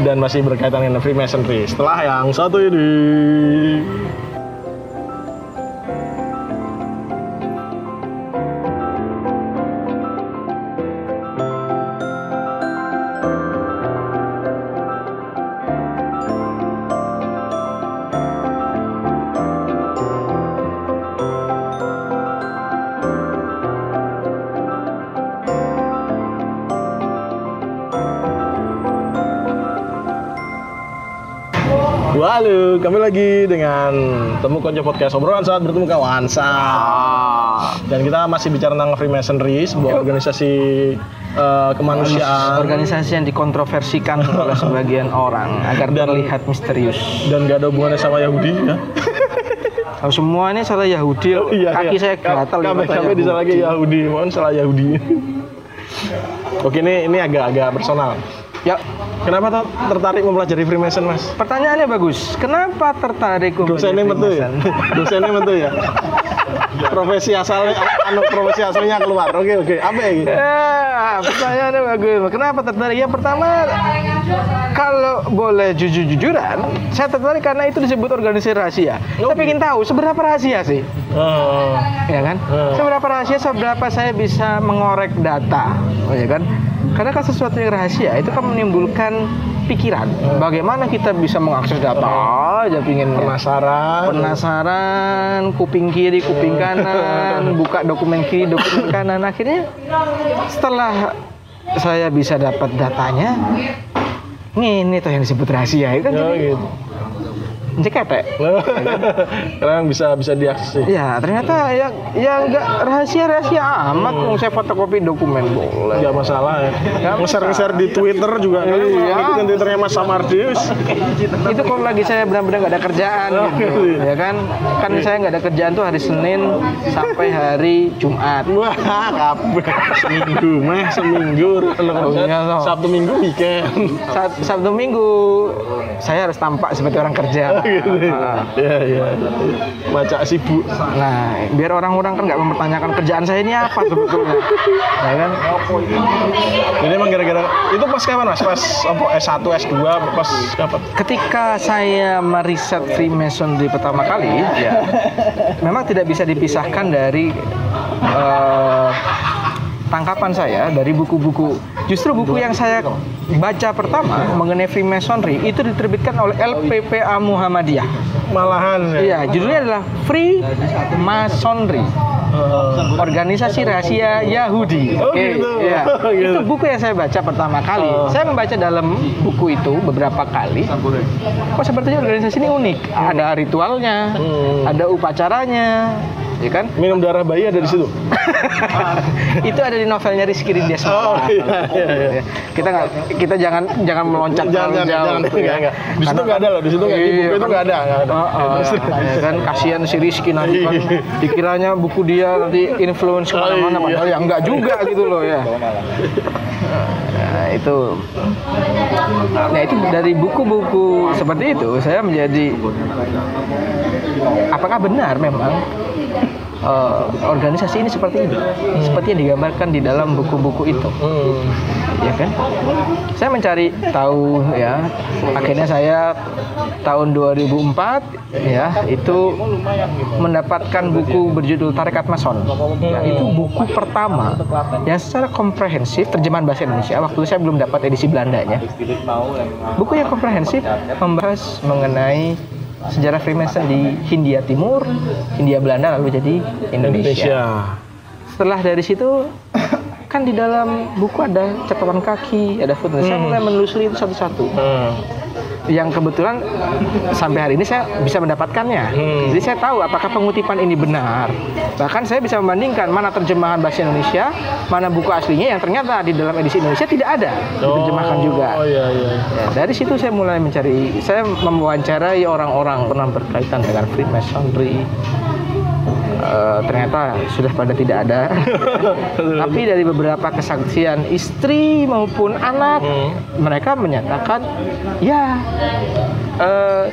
dan masih berkaitan dengan Freemasonry. Setelah yang satu ini. Lagi dengan Temu Konco Podcast obrolan saat bertemu kawan. Dan kita masih bicara tentang Freemasonry, sebuah organisasi eh, kemanusiaan Organisasi yang dikontroversikan oleh sebagian orang agar Dan- terlihat misterius. dan gak ada hubungannya sama Yahudi ya. Kalau semua ini salah Yahudi, kaki saya gatal ya, Sampai kata sampai bisa lagi Yahudi. Yahudi, mohon salah Yahudi. Oke, ini ini agak-agak personal. Ya, Kenapa tuh tertarik mempelajari Freemason, Mas? pertanyaannya bagus. Kenapa tertarik untuk Dosennya betul ya? Dosennya betul ya? Profesi asalnya, anu profesi asalnya keluar. Oke, oke. Apa ya gitu? Ya, pertanyaannya bagus. Kenapa tertarik? Yang pertama, kalau boleh jujur-jujuran, saya tertarik karena itu disebut organisasi rahasia. Oh, Saya ingin tahu seberapa rahasia sih, Oh, ya kan? Hmm. Seberapa rahasia, seberapa saya bisa mengorek data, oh, ya kan? Karena kan sesuatu yang rahasia itu kan menimbulkan pikiran. Bagaimana kita bisa mengakses data aja pingin penasaran. penasaran kuping kiri kuping kanan buka dokumen kiri dokumen kanan akhirnya setelah saya bisa dapat datanya ini tuh yang disebut rahasia itu kan Oh, jadi gitu. Cekete Karena bisa bisa diakses. ya ternyata ya ya nggak rahasia rahasia amat Wong saya fotokopi dokumen boleh Gak masalah ya. Nge-share-nge-share di Twitter juga kan. Iya. Ikutin Twitternya Mas Samardius. itu kalau lagi saya benar-benar nggak ada kerjaan Oh, gitu iya. ya kan kan saya nggak ada kerjaan tuh hari Senin sampai hari Jumat Wah, kabeh. Seminggu, meh seminggu. Oh, iya. Sabtu Minggu weekend. Sab- Sabtu Minggu saya harus tampak seperti orang kerja. Gitu. Iya, iya. Baca sibuk. Nah, biar orang-orang kan nggak mempertanyakan kerjaan saya ini apa sebetulnya. ya kan? Jadi emang gara-gara itu pas kapan Mas? Pas apa S1, S2, pas kapan? Ketika saya meriset Freemasonry pertama kali, ya, memang tidak bisa dipisahkan dari eh, tangkapan saya dari buku-buku. Justru buku yang saya baca pertama mengenai Freemasonry itu diterbitkan oleh LPPA Muhammadiyah. Malahan ya. Iya, judulnya adalah Free Masonry. Eh, Organisasi Rahasia Yahudi. Oh, Oke, gitu. iya. Oh, gitu. Itu buku yang saya baca pertama kali. Oh. Saya membaca dalam buku itu beberapa kali. Kok sepertinya organisasi ini unik. Ada ritualnya, Hmm. ada upacaranya, ya kan? minum darah bayi ada di situ. itu ada di novelnya Rizky Rindia Oh, iya, iya, iya. Kita nggak, kita jangan jangan meloncat Jangan, terlalu jangan, jauh. jangan, ya. enggak. Di situ nggak ada loh, di situ nggak di buku Iya, itu nggak ada, nggak ada. Oh, ya kan kasihan si Rizky nanti kan dikiranya buku dia nanti influence ke mana-mana Oh, iya. padahal ya enggak juga gitu loh ya. Nah, itu Nah, itu dari buku-buku seperti itu saya menjadi apakah benar memang eh, organisasi ini seperti ini, seperti yang digambarkan di dalam buku-buku itu Hmm. ya kan? Saya mencari tahu ya. Akhirnya saya tahun 2004 ya itu mendapatkan buku berjudul Tarekat Mason. Ya, itu buku pertama yang secara komprehensif terjemahan bahasa Indonesia. Waktu itu saya belum dapat edisi Belandanya. Buku yang komprehensif membahas mengenai sejarah Freemason di Hindia Timur, Hindia Belanda lalu jadi Indonesia. setelah dari situ kan di dalam buku ada catatan kaki, ada footnote. Saya mulai menelusuri itu satu-satu. Hmm. Yang kebetulan sampai hari ini saya bisa mendapatkannya. Hmm. Jadi saya tahu apakah pengutipan ini benar. Bahkan saya bisa membandingkan mana terjemahan bahasa Indonesia, mana buku aslinya yang ternyata di dalam edisi Indonesia tidak ada diterjemahkan juga. Oh iya iya. Ya, dari situ saya mulai mencari, saya mewawancarai orang-orang pernah berkaitan dengan Freemasonry. Eh, ternyata sudah pada tidak ada. Tapi dari beberapa kesaksian istri maupun anak, Hmm. mereka menyatakan, ya eh,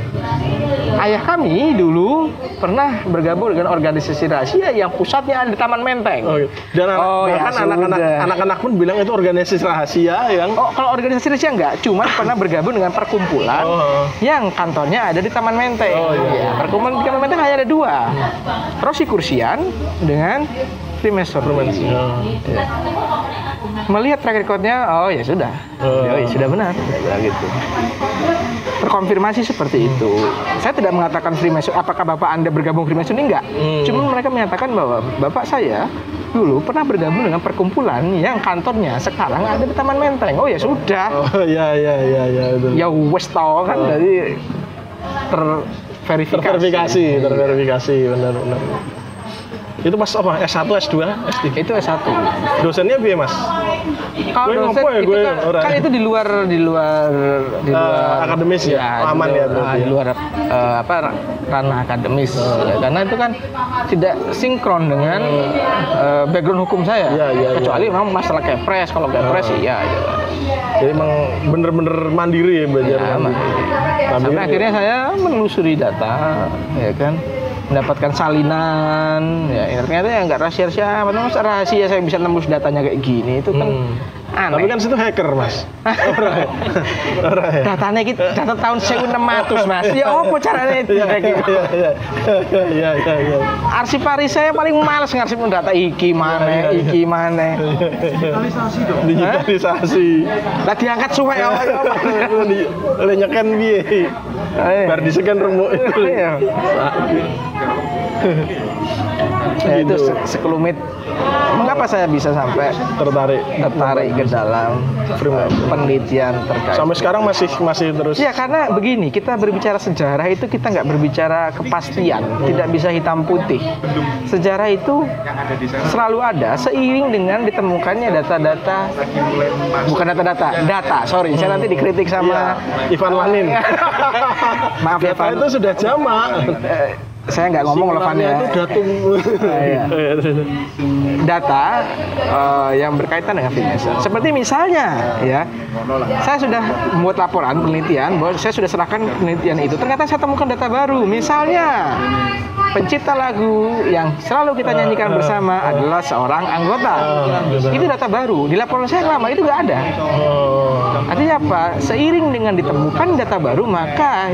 ayah kami dulu pernah bergabung dengan organisasi rahasia yang pusatnya ada di Taman Menteng. Oh. Dan anak, Oh, ya bahkan anak-anak sudah. anak-anak pun bilang itu organisasi rahasia yang Oh, kalau organisasi rahasia enggak, cuman pernah bergabung dengan perkumpulan Oh. yang kantornya ada di Taman Menteng. Oh, iya. Ya, perkumpulan di Taman Menteng hanya ada dua. Rossi Kursian dengan Freemason. Ya. Melihat track recordnya, oh ya sudah, Oh. ya, ya sudah benar, ya, gitu. Terkonfirmasi seperti itu. Saya tidak mengatakan Freemason, apakah bapak anda bergabung Freemason enggak. Hmm. Cuma mereka menyatakan bahwa bapak saya dulu pernah bergabung dengan perkumpulan yang kantornya sekarang ada di Taman Menteng. Oh ya sudah, Oh iya iya iya iya itu. ya wes tau kan dari terverifikasi. Terverifikasi, terverifikasi benar benar. Itu pas apa? S1, S2, S3. Itu S1. Dosennya biar Mas? Kalau Gue dosen ya, itu gue kan, orang. kan itu di luar di luar di Eh, luar akademis ya? Aman di ya luar, berarti ah, di ya? luar eh, apa ranah akademis ya, karena itu kan tidak sinkron dengan eh, background hukum saya Iya, iya, iya. kecuali memang masalah kepres kalau kepres iya iya. Jadi emang bener-bener mandiri ya belajar. Ya, mandiri. Sampai Mandiri. akhirnya saya menelusuri data, ya kan, mendapatkan salinan, ya ya ternyata ya nggak rahasia-rahasia, apa namanya rahasia saya bisa nembus datanya kayak gini itu kan Hmm. aneh. Tapi kan situ hacker Mas. Orang ya? Orang ya? datanya kita data tahun 1600 mas ya apa caranya itu Iya iya iya iya iya iya iya. arsipari saya paling males ngarsip data iki Iya, mana iki mana Digitalisasi dong. Digitalisasi. lah diangkat suwe ya Oleh nyeken piye? Bar disekan remuk itu. Ya, itu Gitu. se- sekelumit mengapa saya bisa sampai Tertarik. tertarik ke dalam eh, penelitian terkait Sampai sekarang masih masih terus. Ya karena begini, kita berbicara sejarah itu kita nggak berbicara kepastian, tidak bisa hitam putih. Sejarah itu selalu ada seiring dengan ditemukannya data-data, bukan data-data, data. Sorry, saya nanti dikritik sama Ivan Wanin. Maaf ya, Van. itu sudah jamak. Saya nggak ngomong loh Van ya. itu datum. iya. Data eh, yang berkaitan dengan Freemason. Seperti misalnya, ya, saya sudah membuat laporan penelitian bahwa saya sudah serahkan penelitian itu. Ternyata saya temukan data baru. Misalnya, pencipta lagu yang selalu kita nyanyikan bersama adalah seorang anggota. Itu data baru. Di laporan saya yang lama itu nggak ada. Oh. Artinya apa? Seiring dengan ditemukan data baru, maka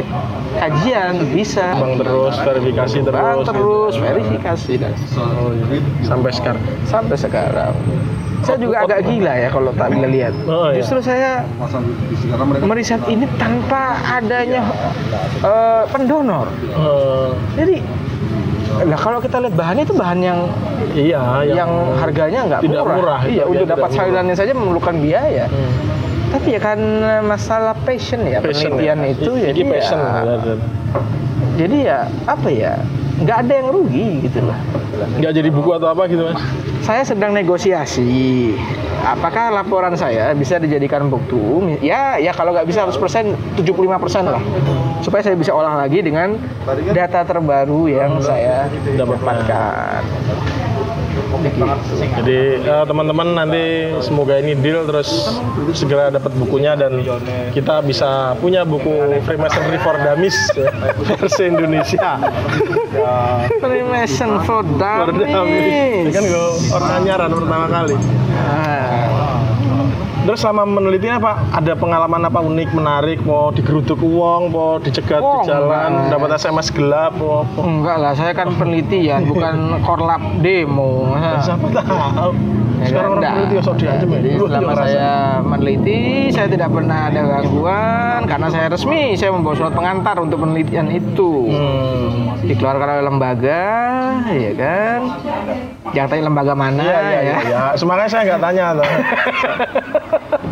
kajian bisa Bang terus verifikasi terus. Bang terus verifikasi dan Oh, iya. Sampai sekarang. sampai sekarang. Saya juga agak gila ya kalau tak bila lihat. Oh, iya. Justru saya meriset ini tanpa adanya eh, pendonor. Oh, Jadi, lah kalau kita lihat bahannya itu bahan yang iya, yang, harganya nggak tidak murah. Iya, untuk dapat murah. salinannya saja memerlukan biaya. Hmm. Tapi ya karena masalah passion ya Passion penelitian ya. itu I- jadi passion. ya, jadi ya apa ya nggak ada yang rugi gitu loh. Nggak jadi buku atau apa gitu mas? Saya sedang negosiasi. Apakah laporan saya bisa dijadikan bukti? Ya, ya kalau nggak bisa 100%, 75% lah. Supaya saya bisa olah lagi dengan data terbaru yang saya Dapatkan. Jadi eh, teman-teman nanti semoga ini deal terus segera dapat bukunya dan kita bisa punya buku Freemasonry for Dummies ya, versi Indonesia. Freemason for For Dummies. Ini kan gue orang anyaran pertama kali. Ah. Terus selama menelitinya Pak, ada pengalaman apa unik, menarik, mau digeruduk uang, mau dicegat Oh, di jalan, enggak. dapat SMS gelap, mau apa? Enggak lah, saya kan penelitian, bukan korlap demo. Masa- Siapa tahu? Ya Sekarang kan? orang Enggak. peneliti sok diancam ya. Jadi selama saya meneliti, saya tidak pernah ada gangguan karena saya resmi, saya membawa surat pengantar untuk penelitian itu. Hmm. Dikeluarkan oleh lembaga, ya kan? Jangan tanya lembaga mana Iya, iya, iya. ya. Ya, semakanya saya nggak tanya tuh.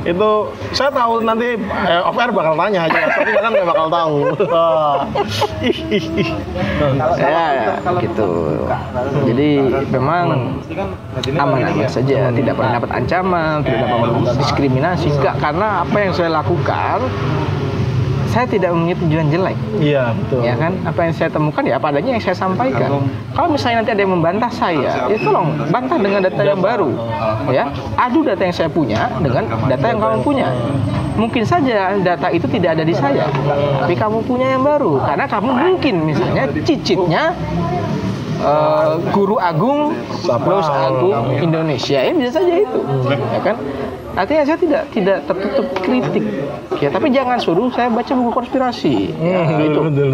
itu saya tahu nanti eh, off air bakal tanya aja, tapi kan nggak bakal tahu. Ih, ih, ih. Ya, gitu. Jadi memang aman-aman saja, tidak pernah dapat ancaman, tidak dapat diskriminasi, enggak karena apa yang saya lakukan saya tidak mempunyai tujuan jelek. Iya, betul. ya kan? Apa yang saya temukan ya apa adanya yang saya sampaikan. Kalau misalnya nanti ada yang membantah saya ya tolong bantah dengan data yang baru. Ya? Adu data yang saya punya dengan data yang kamu punya. Mungkin saja data itu tidak ada di saya tapi kamu punya yang baru. Karena kamu mungkin misalnya cicitnya eh, guru agung? Los Agung Indonesia ini bisa saja itu ya kan artinya saya tidak tidak tertutup kritik ya tapi jangan suruh saya baca buku konspirasi ya, Hmm, itu betul.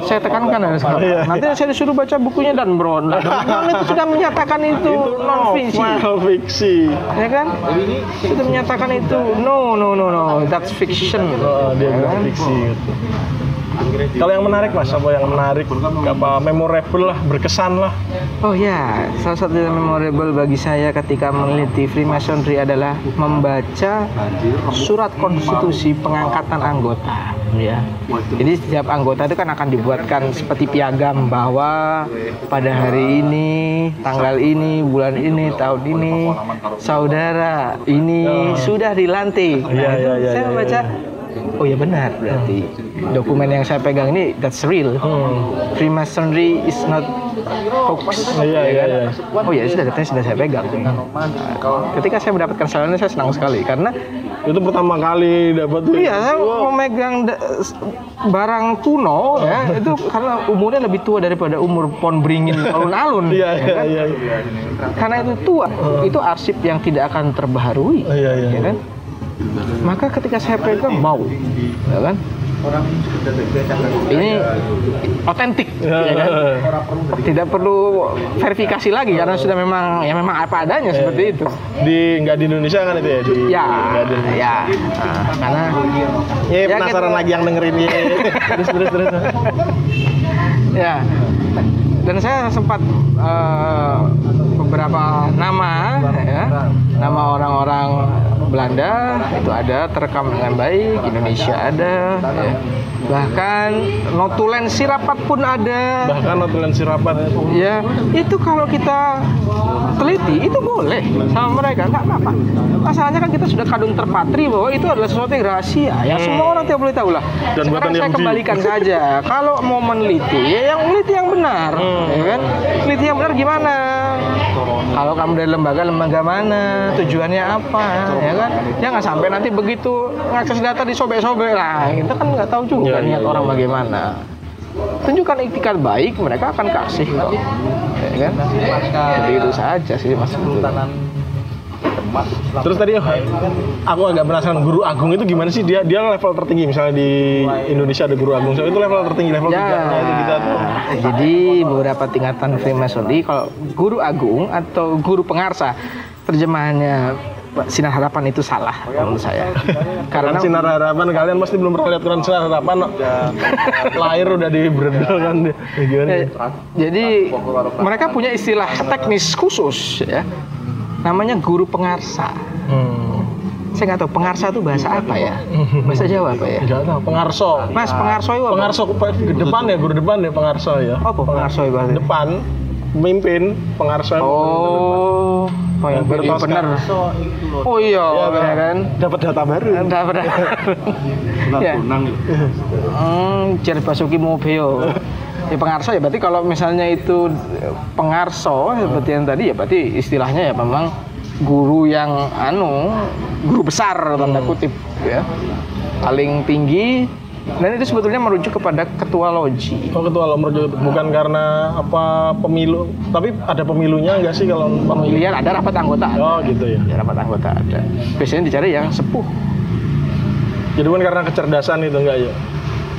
saya tekankan dari sekarang. Iya, Nanti saya disuruh baca bukunya dan Brown. Dan Brown itu sudah menyatakan itu non fiksi, novel fiksi. ya kan? Sudah menyatakan itu no no no no that's fiction. Oh, dia Ya kan? fiksi gitu. Kalau yang menarik mas, apa yang menarik, apa memorable lah, berkesan lah. Oh ya, salah satu yang memorable bagi saya ketika meneliti Freemasonry adalah membaca surat konstitusi pengangkatan anggota. Ya. Jadi setiap anggota itu kan akan dibuatkan seperti piagam bahwa pada hari ini, tanggal ini, bulan ini, tahun ini, saudara ini sudah dilantik. Nah, Iya, itu iya, iya, saya membaca. Oh ya benar berarti dokumen yang saya pegang ini that's real. Freemasonry is not hoax. Iya, ya iya, kan? iya. Oh ya sudah datanya sudah saya pegang. Nah, ketika saya mendapatkan saran ini saya senang sekali karena Itu pertama kali dapat. iya saya memegang da- barang kuno ya itu karena umurnya lebih tua daripada umur pohon beringin alun-alun. Iya, ya iya, kan? iya. iya. Karena itu tua, itu arsip yang tidak akan terbaharui. Oh, iya, iya. ya kan? Maka ketika saya pegang mau, ya kan? Ini otentik, ya kan? Tidak perlu verifikasi lagi karena sudah memang ya memang apa adanya seperti itu. Di nggak di Indonesia kan itu ya? Di, Ya, di ya, Nah, karena Ya, Ya, penasaran gitu. lagi yang dengerin ini. terus terus terus. ya dan saya sempat eh, beberapa nama ya nama orang-orang Belanda itu ada terekam dengan baik Indonesia ada ya. bahkan notulen sirapat pun ada. Bahkan notulen sirapat. ya itu kalau kita teliti itu boleh sama mereka nggak apa-apa. Masalahnya kan kita sudah kadung terpatri bahwa itu adalah sesuatu yang rahasia ya semua orang tidak boleh tahu lah. Dan sekarang saya kembalikan saja kalau mau meneliti ya yang meneliti yang benar ya kan? Meneliti yang benar gimana? Kalau kamu dari lembaga lembaga mana tujuannya apa ya kan? Jangan sampai nanti begitu ngakses data disobek-sobek. Lah kita kan nggak tahu juga Ya, niat ya, orang ya. bagaimana. Tunjukkan itikat baik mereka akan kasih. Kok ya kan? Jadi itu saja sih mas Terus tadi aku agak penasaran guru agung itu gimana sih? Dia dia level tertinggi misalnya di Indonesia ada guru agung. So, itu level tertinggi level Ya, tiga nah, itu kita tuh. Jadi beberapa tingkatan Freemasonry kalau guru agung atau guru pengarsa terjemahannya sinar harapan itu salah menurut saya. Karena sinar harapan kalian pasti belum pernah lihat Quran sinar harapan no. lahir udah di kan dia. Ya, gimana? Ya, ya? jadi mereka punya istilah teknis khusus ya. Namanya guru pengarsa. Hmm. saya nggak tahu pengarsa itu bahasa apa ya? Bahasa Jawa apa ya? Enggak tahu pengarso. Mas pengarso itu apa? pengarso ke depan ya guru depan ya pengarso ya. Apa pengarso itu bahasa depan pemimpin pengarso Oh, oh yang benar benar. Oh iya, Iya, ya kan? dapat data baru Entah benar. ya. Hmm, jar Basuki Mobio. Ya pengarso ya berarti kalau misalnya itu pengarso seperti yang tadi ya berarti istilahnya ya memang guru yang anu guru besar tanda kutip ya paling tinggi dan itu sebetulnya merujuk kepada ketua loji. Oh ketua lo merujuk bukan karena apa pemilu, tapi ada pemilunya enggak sih kalau pemilu? Pemilihan ada rapat anggota ada. Oh gitu ya. Ya, rapat anggota ada. Biasanya dicari yang sepuh. Jadi bukan karena kecerdasan itu enggak ya?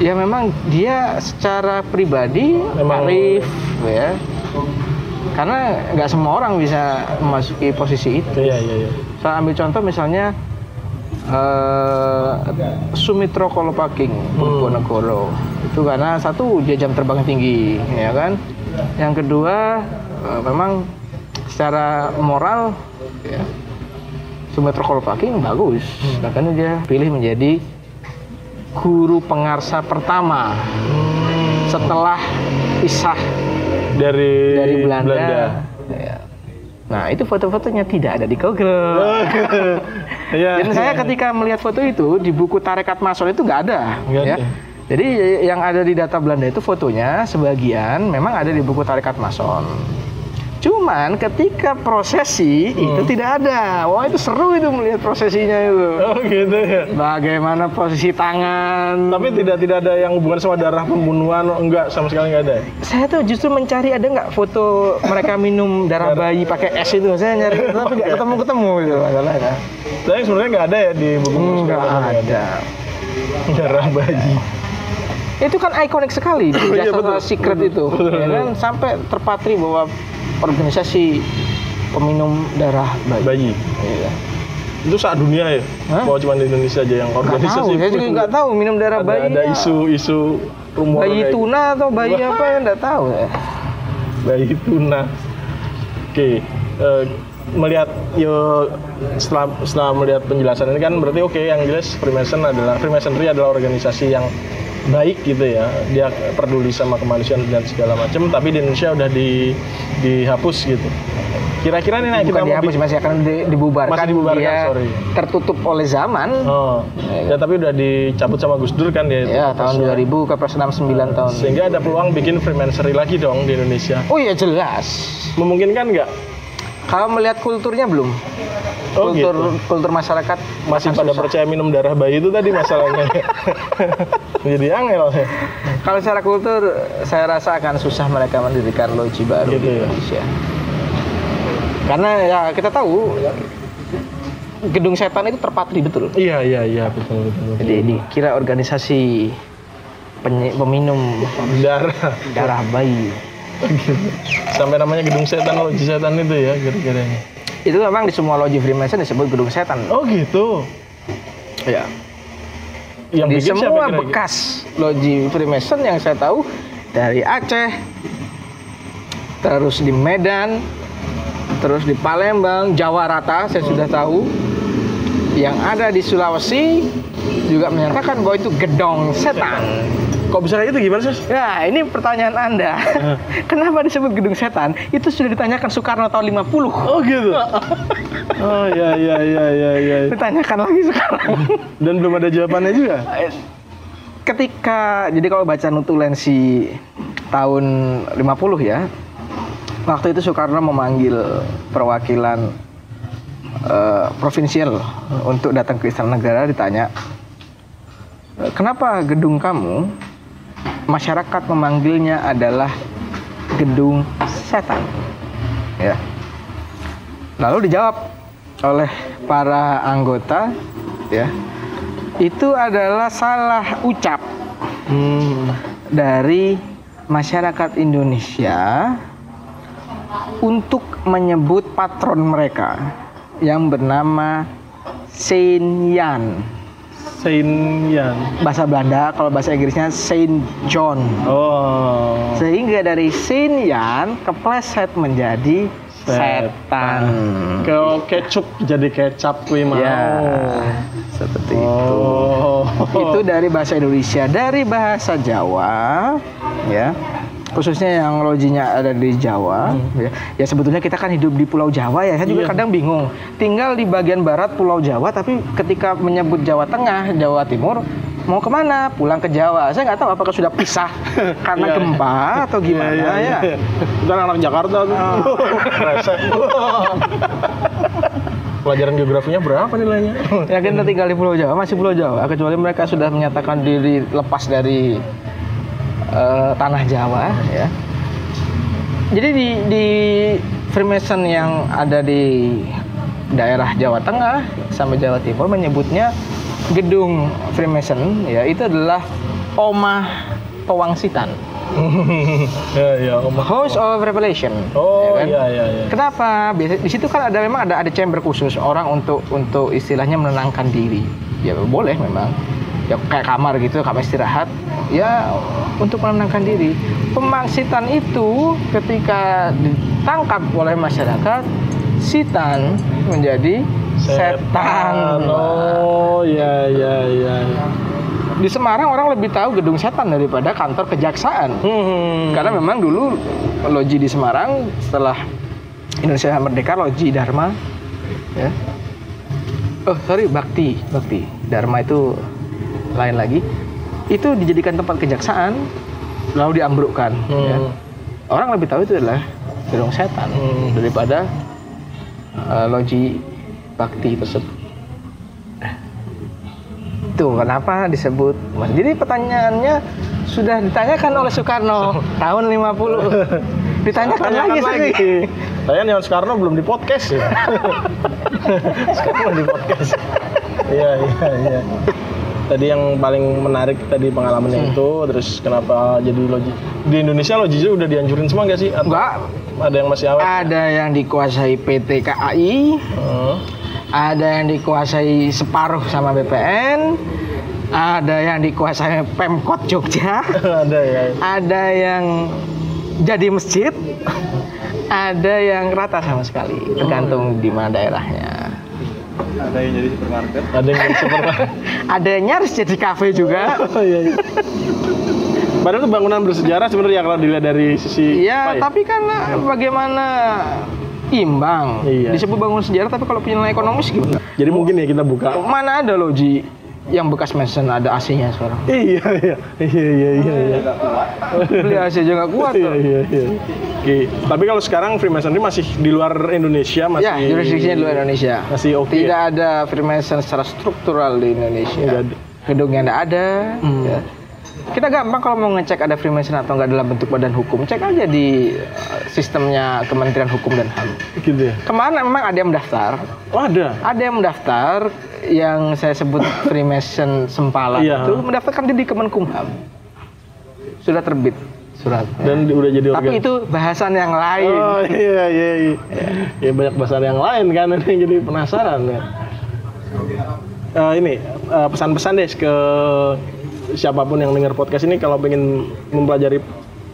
Ya memang dia secara pribadi Memang- arif ya. Karena nggak semua orang bisa memasuki posisi itu. Iya iya iya. Saya ambil contoh misalnya eh Sumitro Kolopaking Bojonegoro. Itu karena satu dia jam terbang tinggi ya kan? Yang kedua eh, memang secara moral ya Sumitro Kolopaking bagus. Makanya dia pilih menjadi guru pengarsa pertama setelah pisah Dari dari Belanda, Ya. Nah itu foto-fotonya tidak ada di Google. Iya. Dan saya ketika melihat foto itu di buku Tarekat Mason itu nggak ada. Nggak ya. ada. Jadi yang ada di data Belanda itu fotonya sebagian memang ada di buku Tarekat Mason. Cuman ketika prosesi itu tidak ada. Wah itu seru itu melihat prosesinya itu. Oh gitu ya. Bagaimana posisi tangan. Tapi tidak tidak ada yang hubungan sama darah pembunuhan, enggak sama sekali enggak ada. ya? Saya tuh justru mencari ada nggak foto mereka minum darah bayi pakai es itu. Saya nyari tapi nggak ketemu ketemu gitu masalahnya. Tapi sebenarnya enggak ada ya di buku Enggak ada. darah bayi. itu kan ikonik sekali di Iya, Jasa betul. Secret itu Betul, ya kan sampai terpatri bahwa organisasi peminum darah bayi, Bayi. Iya. Itu saat dunia ya? Hah? Bahwa cuma di Indonesia aja yang organisasi. tahu saya juga nggak tahu minum darah ada, bayi ada isu-isu rumor bayi kayak tuna atau bayi Wah. apa ya nggak tahu ya. bayi tuna. Oke, eh, melihat yo setelah setelah melihat penjelasan ini kan berarti oke yang jelas Freemason adalah Freemasonry adalah organisasi yang baik gitu ya. Dia peduli sama kemanusiaan dan segala macam, tapi di Indonesia udah di dihapus gitu. Kira-kira nih nah, kita dihapus masih akan di- dibubarkan Masih dibubarkan, dia sorry. tertutup oleh zaman Oh, ya tapi udah dicabut sama Gus Dur kan dia. itu. ya tahun 2000 Kepres 69 tahun Sehingga ada peluang bikin Freemasonry lagi dong di Indonesia. oh iya jelas Memungkinkan nggak? Kalau melihat kulturnya belum Oh, kultur gitu. kultur masyarakat Masih pada susah. percaya minum darah bayi itu tadi masalahnya. Jadi angel ya. Kalau secara kultur, saya rasa akan susah mereka mendirikan loji baru Gitu di ya. Indonesia. Karena ya kita tahu gedung setan itu terpatri betul. Iya iya iya betul betul. betul. Jadi dikira organisasi penye- peminum darah darah bayi. Sampai namanya gedung setan loji setan itu ya kira-kira. Itu memang di semua loji Freemason disebut gedung setan. Oh gitu. Ya. Yang Di bikin semua kira-kira? bekas loji Freemason yang saya tahu dari Aceh, terus di Medan, terus di Palembang, Jawa Rata saya sudah tahu. Yang ada di Sulawesi juga menyatakan bahwa itu gedong setan. Kok bisa kayak gitu gimana sih? Ya, ini pertanyaan Anda. Kenapa disebut gedung setan? Itu sudah ditanyakan Soekarno tahun 50. Oh gitu. Oh iya iya iya iya iya. Ditanyakan lagi sekarang. Dan belum ada jawabannya juga. ketika jadi kalau baca nutulensi tahun 50 ya waktu itu Soekarno memanggil perwakilan eh, provinsial untuk datang ke Istana Negara ditanya "Eh, kenapa gedung kamu masyarakat memanggilnya adalah gedung setan. Ya. Lalu dijawab oleh para anggota ya. Itu adalah salah ucap Hmm. dari masyarakat Indonesia untuk menyebut patron mereka yang bernama Saint Jan. Bahasa Belanda, kalau bahasa Inggrisnya Saint John. Oh. Sehingga dari Saint Jan kepleset menjadi setan. Kalau kecap jadi kecap kuwi mau. Ya, seperti itu. Oh. itu dari bahasa Indonesia dari bahasa Jawa ya khususnya yang lojinya ada di Jawa ya. ya sebetulnya kita kan hidup di Pulau Jawa ya saya juga Iya. kadang bingung tinggal di bagian barat Pulau Jawa tapi ketika menyebut Jawa Tengah Jawa Timur mau ke mana? Pulang ke Jawa. Saya nggak tahu apakah sudah pisah karena Iya. gempa atau gimana Iya, iya, ya. iya. Itu anak Jakarta tuh. Resek. Pelajaran geografinya berapa nilainya? Ya kita tinggal di Pulau Jawa, masih Pulau Jawa. Kecuali mereka sudah menyatakan diri lepas dari eh, tanah Jawa, ya. Jadi di, di Freemason yang ada di daerah Jawa Tengah sama Jawa Timur menyebutnya gedung Freemason, ya itu adalah Omah Pewangsitan, ya, ya. House of Revelation. Oh, ya kan? iya, iya, iya. Kenapa? Biasa di situ kan ada memang ada ada chamber khusus orang untuk untuk istilahnya menenangkan diri. Ya boleh memang. Ya kayak kamar gitu, kamar istirahat. Ya untuk menenangkan diri. Pemangsitan itu ketika ditangkap oleh masyarakat, sitan menjadi setan. Oh, ya, ya, ya. Di Semarang orang lebih tahu gedung setan daripada kantor kejaksaan. Hmm. Karena memang dulu loji di Semarang setelah Indonesia merdeka loji Dharma ya. Oh, sorry, Bakti, Bakti. Dharma itu lain lagi. Itu dijadikan tempat kejaksaan lalu diambrukkan Hmm. ya. Orang lebih tahu itu adalah gedung setan Hmm. daripada eh, loji Bakti tersebut. Tuh, kenapa disebut Mas? Jadi pertanyaannya sudah ditanyakan oleh Soekarno tahun 50. Ditanyakan Tanyakan lagi, lagi. sih. Saya Nion Soekarno belum di podcast ya. Sekarang belum di podcast. Iya, iya, iya. Tadi yang paling menarik tadi pengalamannya itu, terus kenapa jadi logi di Indonesia logi udah dihancurin semua nggak sih? Atau Enggak, ada yang masih awet? ada yang dikuasai PT KAI, Hmm. ada yang dikuasai separuh sama BPN, ada yang dikuasai Pemkot Jogja, ada ya. ada yang jadi masjid, ada yang rata sama sekali, tergantung di mana daerahnya. Ada yang jadi supermarket. Ada yang jadi seperti Ada yang nyaris jadi kafe juga. Oh iya. iya. Padahal itu bangunan bersejarah sebenarnya kalau dilihat dari sisi Iya, ya? tapi kan bagaimana imbang. Iya. Disebut bangun sejarah tapi kalau punya nilai ekonomis gimana? Jadi mungkin ya kita buka. Mana ada loji yang bekas Mason ada AC-nya sekarang. Iya iya iya iya iya. iya. Beli AC aja nggak kuat Iya iya iya. Oke, tapi kalau sekarang Freemasonry masih di luar Indonesia masih Ya, jurisdiksinya di luar Indonesia. Masih oke. Tidak ya? ada Freemason secara struktural di Indonesia. Ada. Gedungnya nggak ada. Hmm. ya. Kita gampang kalau mau ngecek ada Freemason atau nggak dalam bentuk badan hukum, cek aja di uh, sistemnya Kementerian Hukum dan HAM. Gitu ya. Ke mana memang ada yang mendaftar, Oh ada. ada yang mendaftar yang saya sebut Freemason Sempala Iya. itu mendaftarkan diri di Kemenkumham. Sudah terbit surat. Dan di- udah jadi Tapi organ. itu bahasan yang lain. Oh iya iya iya. Ya banyak bahasa yang lain kan ini jadi penasaran ya. Eh, ini eh, pesan-pesan deh ke siapa pun yang dengar podcast ini kalau pengen mempelajari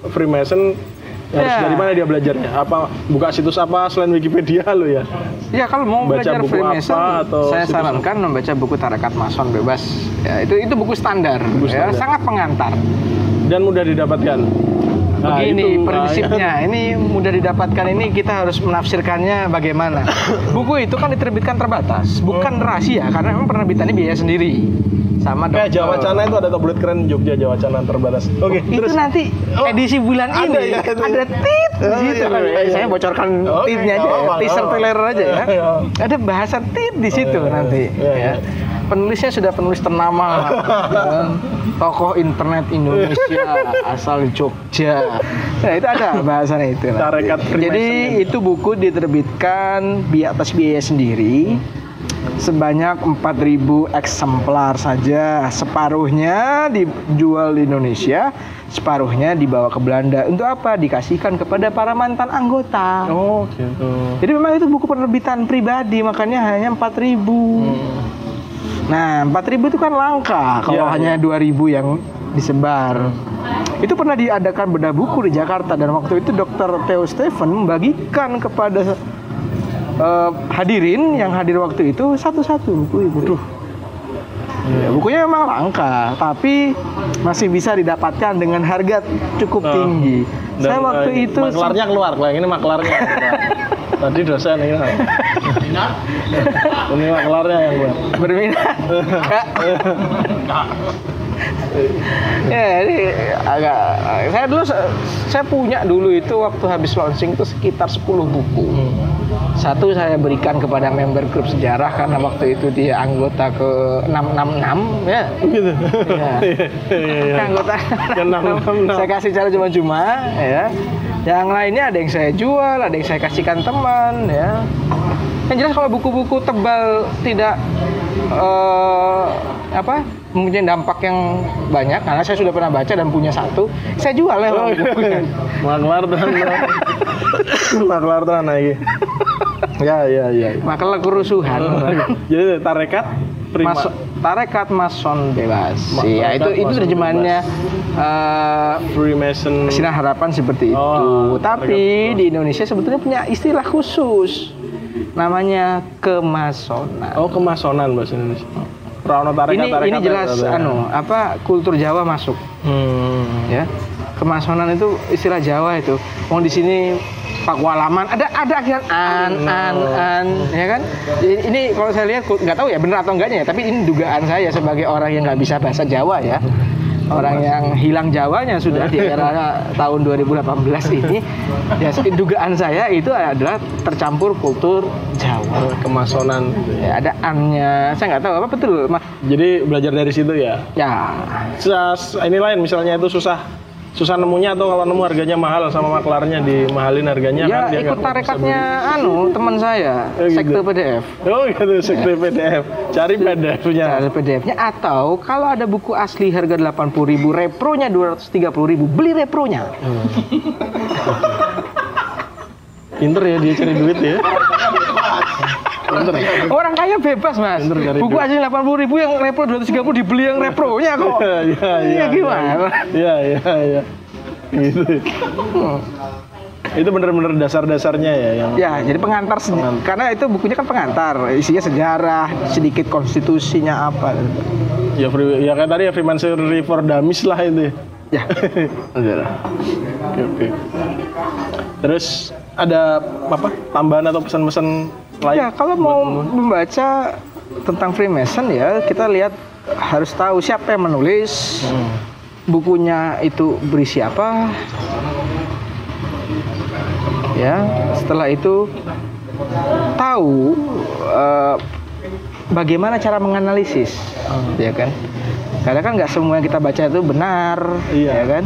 Freemason harus Ya. dari mana dia belajarnya? Apa buka situs apa selain Wikipedia lo ya? Ya kalau mau Baca belajar buku Freemason, apa atau saya sarankan membaca buku Tarekat Mason Bebas. Ya, itu itu buku standar, Buku ya, standar. sangat pengantar. Dan mudah didapatkan. Nah, Begini itu, prinsipnya, ini mudah didapatkan ini kita harus menafsirkannya bagaimana. Buku itu kan diterbitkan terbatas, bukan rahasia karena memang penerbitannya biaya sendiri. Sama Kayak dokter. Jawa Cana itu ada tablet keren Jogja Jawa Cana terbatas. Oke, itu terus nanti Oh, edisi bulan ada ini ya itu. ada tit di Oh, situ. iya, iya, iya. Saya bocorkan Oke, titnya aja, ya. apa-apa, teaser apa-apa. trailer aja ya. Iya. Ada bahasa tit di situ iya, nanti. iya, iya. ya. Penulisnya sudah penulis ternama, ya. tokoh internet Indonesia asal Jogja. Nah, itu ada bahasanya itu. Jadi itu buku diterbitkan bi atas biaya sendiri sebanyak 4.000 eksemplar saja. Separuhnya dijual di Indonesia, separuhnya dibawa ke Belanda. Untuk apa? Dikasihkan kepada para mantan anggota. Oh, gitu. Jadi memang itu buku penerbitan pribadi, makanya hanya 4.000. Nah, 4.000 itu kan langka kalau Iya, hanya 2.000 yang disebar. Itu pernah diadakan bedah buku di Jakarta dan waktu itu Dr. Theo Stephen membagikan kepada eh, hadirin yang hadir waktu itu satu-satu buku itu. Ya, bukunya memang langka, tapi masih bisa didapatkan dengan harga cukup Oh. tinggi. Dan, Saya waktu eh, itu maklarnya keluar, Bang. Ini maklarnya. Tadi dosen ini. Ini maklarnya yang buat. berminat ya ini agak saya dulu saya punya dulu itu waktu habis launching itu sekitar 10 buku satu saya berikan kepada member grup sejarah karena waktu itu dia anggota ke 666 ya Gitu. Iya, iya. anggota Ke 666. saya kasih cara cuma-cuma ya yang lainnya ada yang saya jual ada yang saya kasihkan teman ya yang jelas kalau buku-buku tebal tidak eh, apa mempunyai dampak yang banyak karena saya sudah pernah baca dan punya satu saya jual ya Oh, bukunya. Maklar tenan. Maklar tenan lagi. Ya, ya, ya. maka kerusuhan Jadi tarekat prima. Mas, tarekat mason bebas Ma- ya itu itu terjemahannya eh, Freemason. Sinar harapan seperti itu. Oh, Tapi di Indonesia sebetulnya punya istilah khusus. Namanya kemasonan. Oh, kemasonan bahasa Indonesia. Ini tarekat. ini jelas tarekat. anu apa kultur Jawa masuk Hmm. ya. Kemasonan itu istilah Jawa itu. Mau di sini pakualaman ada ada akhiran an an an ya kan ini, ini kalau saya lihat nggak tahu ya benar atau enggaknya ya tapi ini dugaan saya sebagai orang yang nggak bisa bahasa Jawa ya orang yang hilang Jawanya sudah di era tahun 2018 ini. Ya dugaan saya itu adalah tercampur kultur Jawa. Kemasonan. ya, ada annya saya nggak tahu apa betul Mas? Jadi belajar dari situ ya. ya. Sas- ini lain misalnya itu susah susah nemunya atau kalau nemu harganya mahal sama maklarnya dimahalin harganya ya kan dia ikut tarekatnya anu teman saya Oh, gitu. sekte PDF oh gitu sekte PDF cari PDF-nya Cara PDF-nya atau kalau ada buku asli harga 80.000 repronya 230.000 beli repronya. pinter ya dia cari duit ya ya Orang kaya bebas, Mas. Buku duit. asli 80.000 yang repro 230 dibeli yang repronya kok. Iya, iya, Iya, gimana? Iya, iya, iya. Gitu. Itu bener-bener dasar-dasarnya ya yang Ya, jadi pengantar se- karena itu bukunya kan pengantar, isinya sejarah, sedikit konstitusinya apa. ya free, ya kayak tadi ya Freemasonry for Dummies lah itu. Ya. Udah. Oke, oke. Terus ada apa tambahan atau pesan-pesan Ya, kalau mau membaca tentang Freemason ya, kita lihat harus tahu siapa yang menulis, Hmm. bukunya itu berisi apa. Ya, setelah itu tahu eh, bagaimana cara menganalisis, ya kan? Karena kan nggak semua yang kita baca itu benar, Iya. ya kan?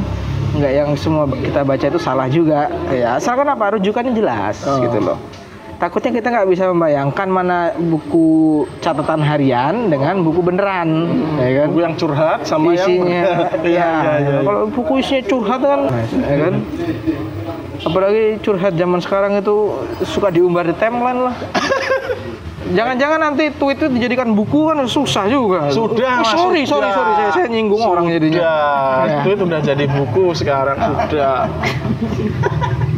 Nggak yang semua kita baca itu salah juga, ya. Asalkan apa rujukannya jelas, Oh. gitu loh. Takutnya kita nggak bisa membayangkan mana buku catatan harian dengan buku beneran, ya kan? Buku yang curhat sama isinya yang ya, Iya, iya, iya. kalau buku isinya curhat kan ya kan apalagi curhat zaman sekarang itu suka diumbar di timeline lah Jangan-jangan nanti tweet itu dijadikan buku kan susah juga. Sudah, Oh, sorry, sorry, sudah. sorry, saya, saya nyinggung orang jadinya. Sudah, Ya. itu udah jadi buku sekarang sudah.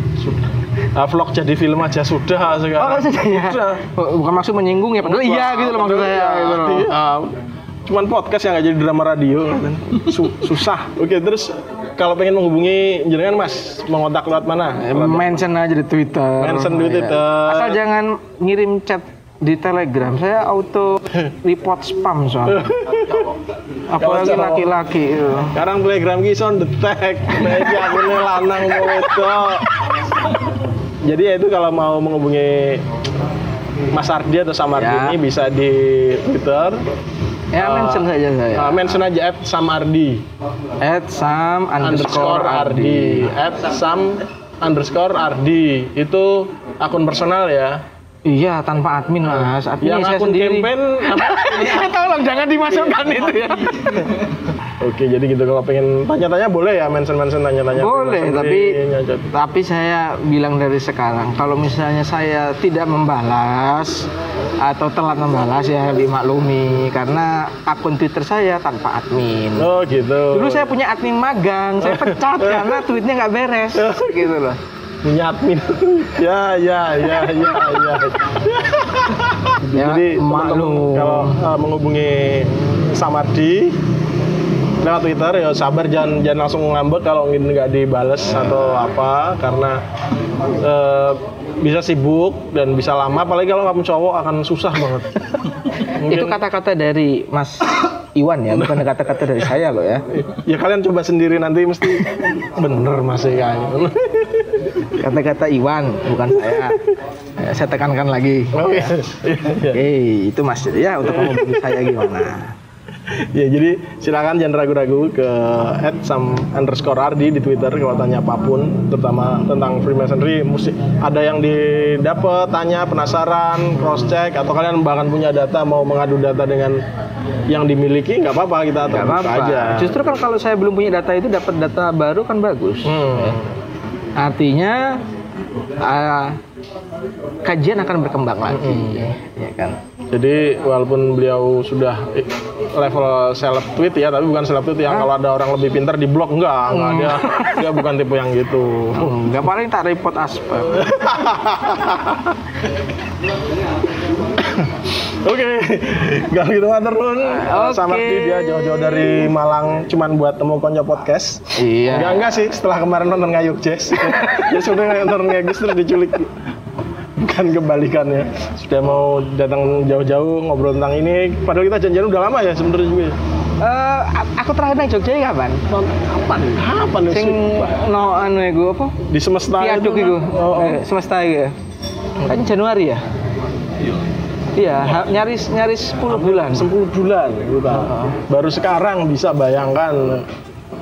Ah, vlog jadi film aja sudah sekarang. Oh, sudah ya. Sudah. Oh, Bukan maksud menyinggung ya, padahal iya gitu loh maksud saya. Gitu loh. Iya. Cuman podcast yang nggak jadi drama radio. Su- susah. Oke, terus kalau pengen menghubungi jenengan Mas, mengontak lewat mana? Mention aja di Twitter. Mention di Iya. Twitter. Asal jangan ngirim chat di Telegram. Saya auto report spam soalnya. Apalagi laki-laki itu. Sekarang Telegram ki sound detect. Meja akune lanang wedok. Jadi ya itu kalau mau menghubungi Mas Ardi atau Samardi Ya. ini bisa di Twitter. Ya mention saja saya. Uh, mention aja at Samardi At Sam underscore underscore Ardi. Ardi at Sam underscore Ardi itu akun personal ya. Iya tanpa admin mas. Admin Yang saya akun sendiri. campaign apa? Ya tolong jangan dimasukkan itu ya. Oke, jadi gitu kalau pengen tanya-tanya boleh ya mention-mention tanya-tanya. Boleh, tapi nyocot. tapi saya bilang dari sekarang kalau misalnya saya tidak membalas atau telat membalas ya dimaklumi karena akun Twitter saya tanpa admin. Oh gitu. Dulu saya punya admin magang, saya pecat karena tweetnya nggak beres, gitu loh. Punya admin. ya, ya, ya, ya, ya. Ya, Jadi maklum. kalau uh, menghubungi Samardi lewat Twitter ya sabar jangan jangan langsung ngambek kalau nggak dibales atau apa karena uh, bisa sibuk dan bisa lama apalagi kalau kamu cowok akan susah banget Itu kata-kata dari Mas Iwan ya, bukan kata-kata dari saya loh ya. ya kalian coba sendiri nanti mesti bener masih kayaknya Kata-kata Iwan, bukan saya. Ya, saya tekankan lagi. oh iya Iya. Eh, itu Mas ya untuk kamu saya gimana? ya jadi silakan jangan ragu-ragu ke @sam underscore ardi di twitter kalau tanya apa pun terutama tentang freemasonry mesti ada yang didapat tanya penasaran cross check atau kalian bahkan punya data mau mengadu data dengan yang dimiliki nggak apa-apa kita apa-apa. aja Justru kan kalau saya belum punya data itu dapat data baru kan bagus. Hmm. Artinya ah, kajian akan berkembang lagi, ya kan? Jadi walaupun beliau sudah i- level seleb tweet ya, tapi bukan seleb tweet yang kalau ada orang lebih pintar di blog enggak, enggak dia dia bukan tipe yang gitu. Enggak paling tak repot aspek. Oke, gak gitu matur nuwun. Oke. Sama dia jauh-jauh dari Malang cuman buat temu konco podcast. Iya. Enggak enggak sih, setelah kemarin nonton ngayuk Jazz. ya sudah nonton ngayuk terus diculik. Bukan kebalikannya. Sudah mau datang jauh-jauh ngobrol tentang ini. Padahal kita janjian udah lama ya sebenarnya juga. ya. Eh, a- aku terakhir nang Jogja ya kapan? Kapan? Kapan ya? Sing no anu iku apa? di semesta Viaduk itu iku. kan? Oh, oh. Eh, semesta iku ya. Kan Januari ya? Iya, ha- nyaris nyaris 10 bulan. 10 bulan kita. Baru sekarang bisa bayangkan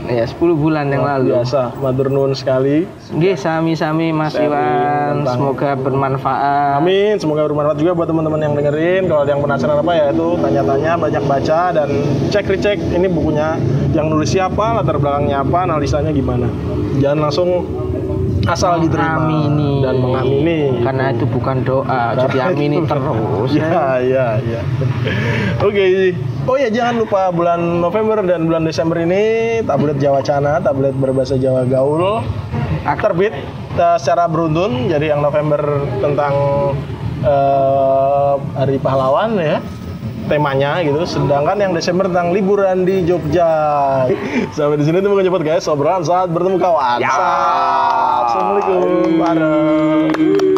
Iya, 10 bulan yang lalu. biasa matur nuwun sekali. Nggih, sami-sami Mas Iwan. Semoga bermanfaat. Amin, semoga bermanfaat juga buat teman-teman yang dengerin. Kalau ada yang penasaran apa ya itu tanya-tanya, banyak baca dan cek recek ini bukunya yang nulis siapa, latar belakangnya apa, analisanya gimana. Jangan langsung asal diterima Amini. dan mengamini. Karena itu bukan doa, jadi amini terus. Ya, ya, ya. Oke. Oh ya, jangan lupa bulan November dan bulan Desember ini tablet Jawa Cana, tablet berbahasa Jawa gaul terbit eh, secara beruntun. Jadi yang November tentang eh, Hari Pahlawan ya temanya gitu. Sedangkan yang Desember tentang liburan di Jogja. Sampai di sini tuh menjemput guys obrolan saat bertemu kawan. Ya. Saat. Assalamualaikum. Bareng.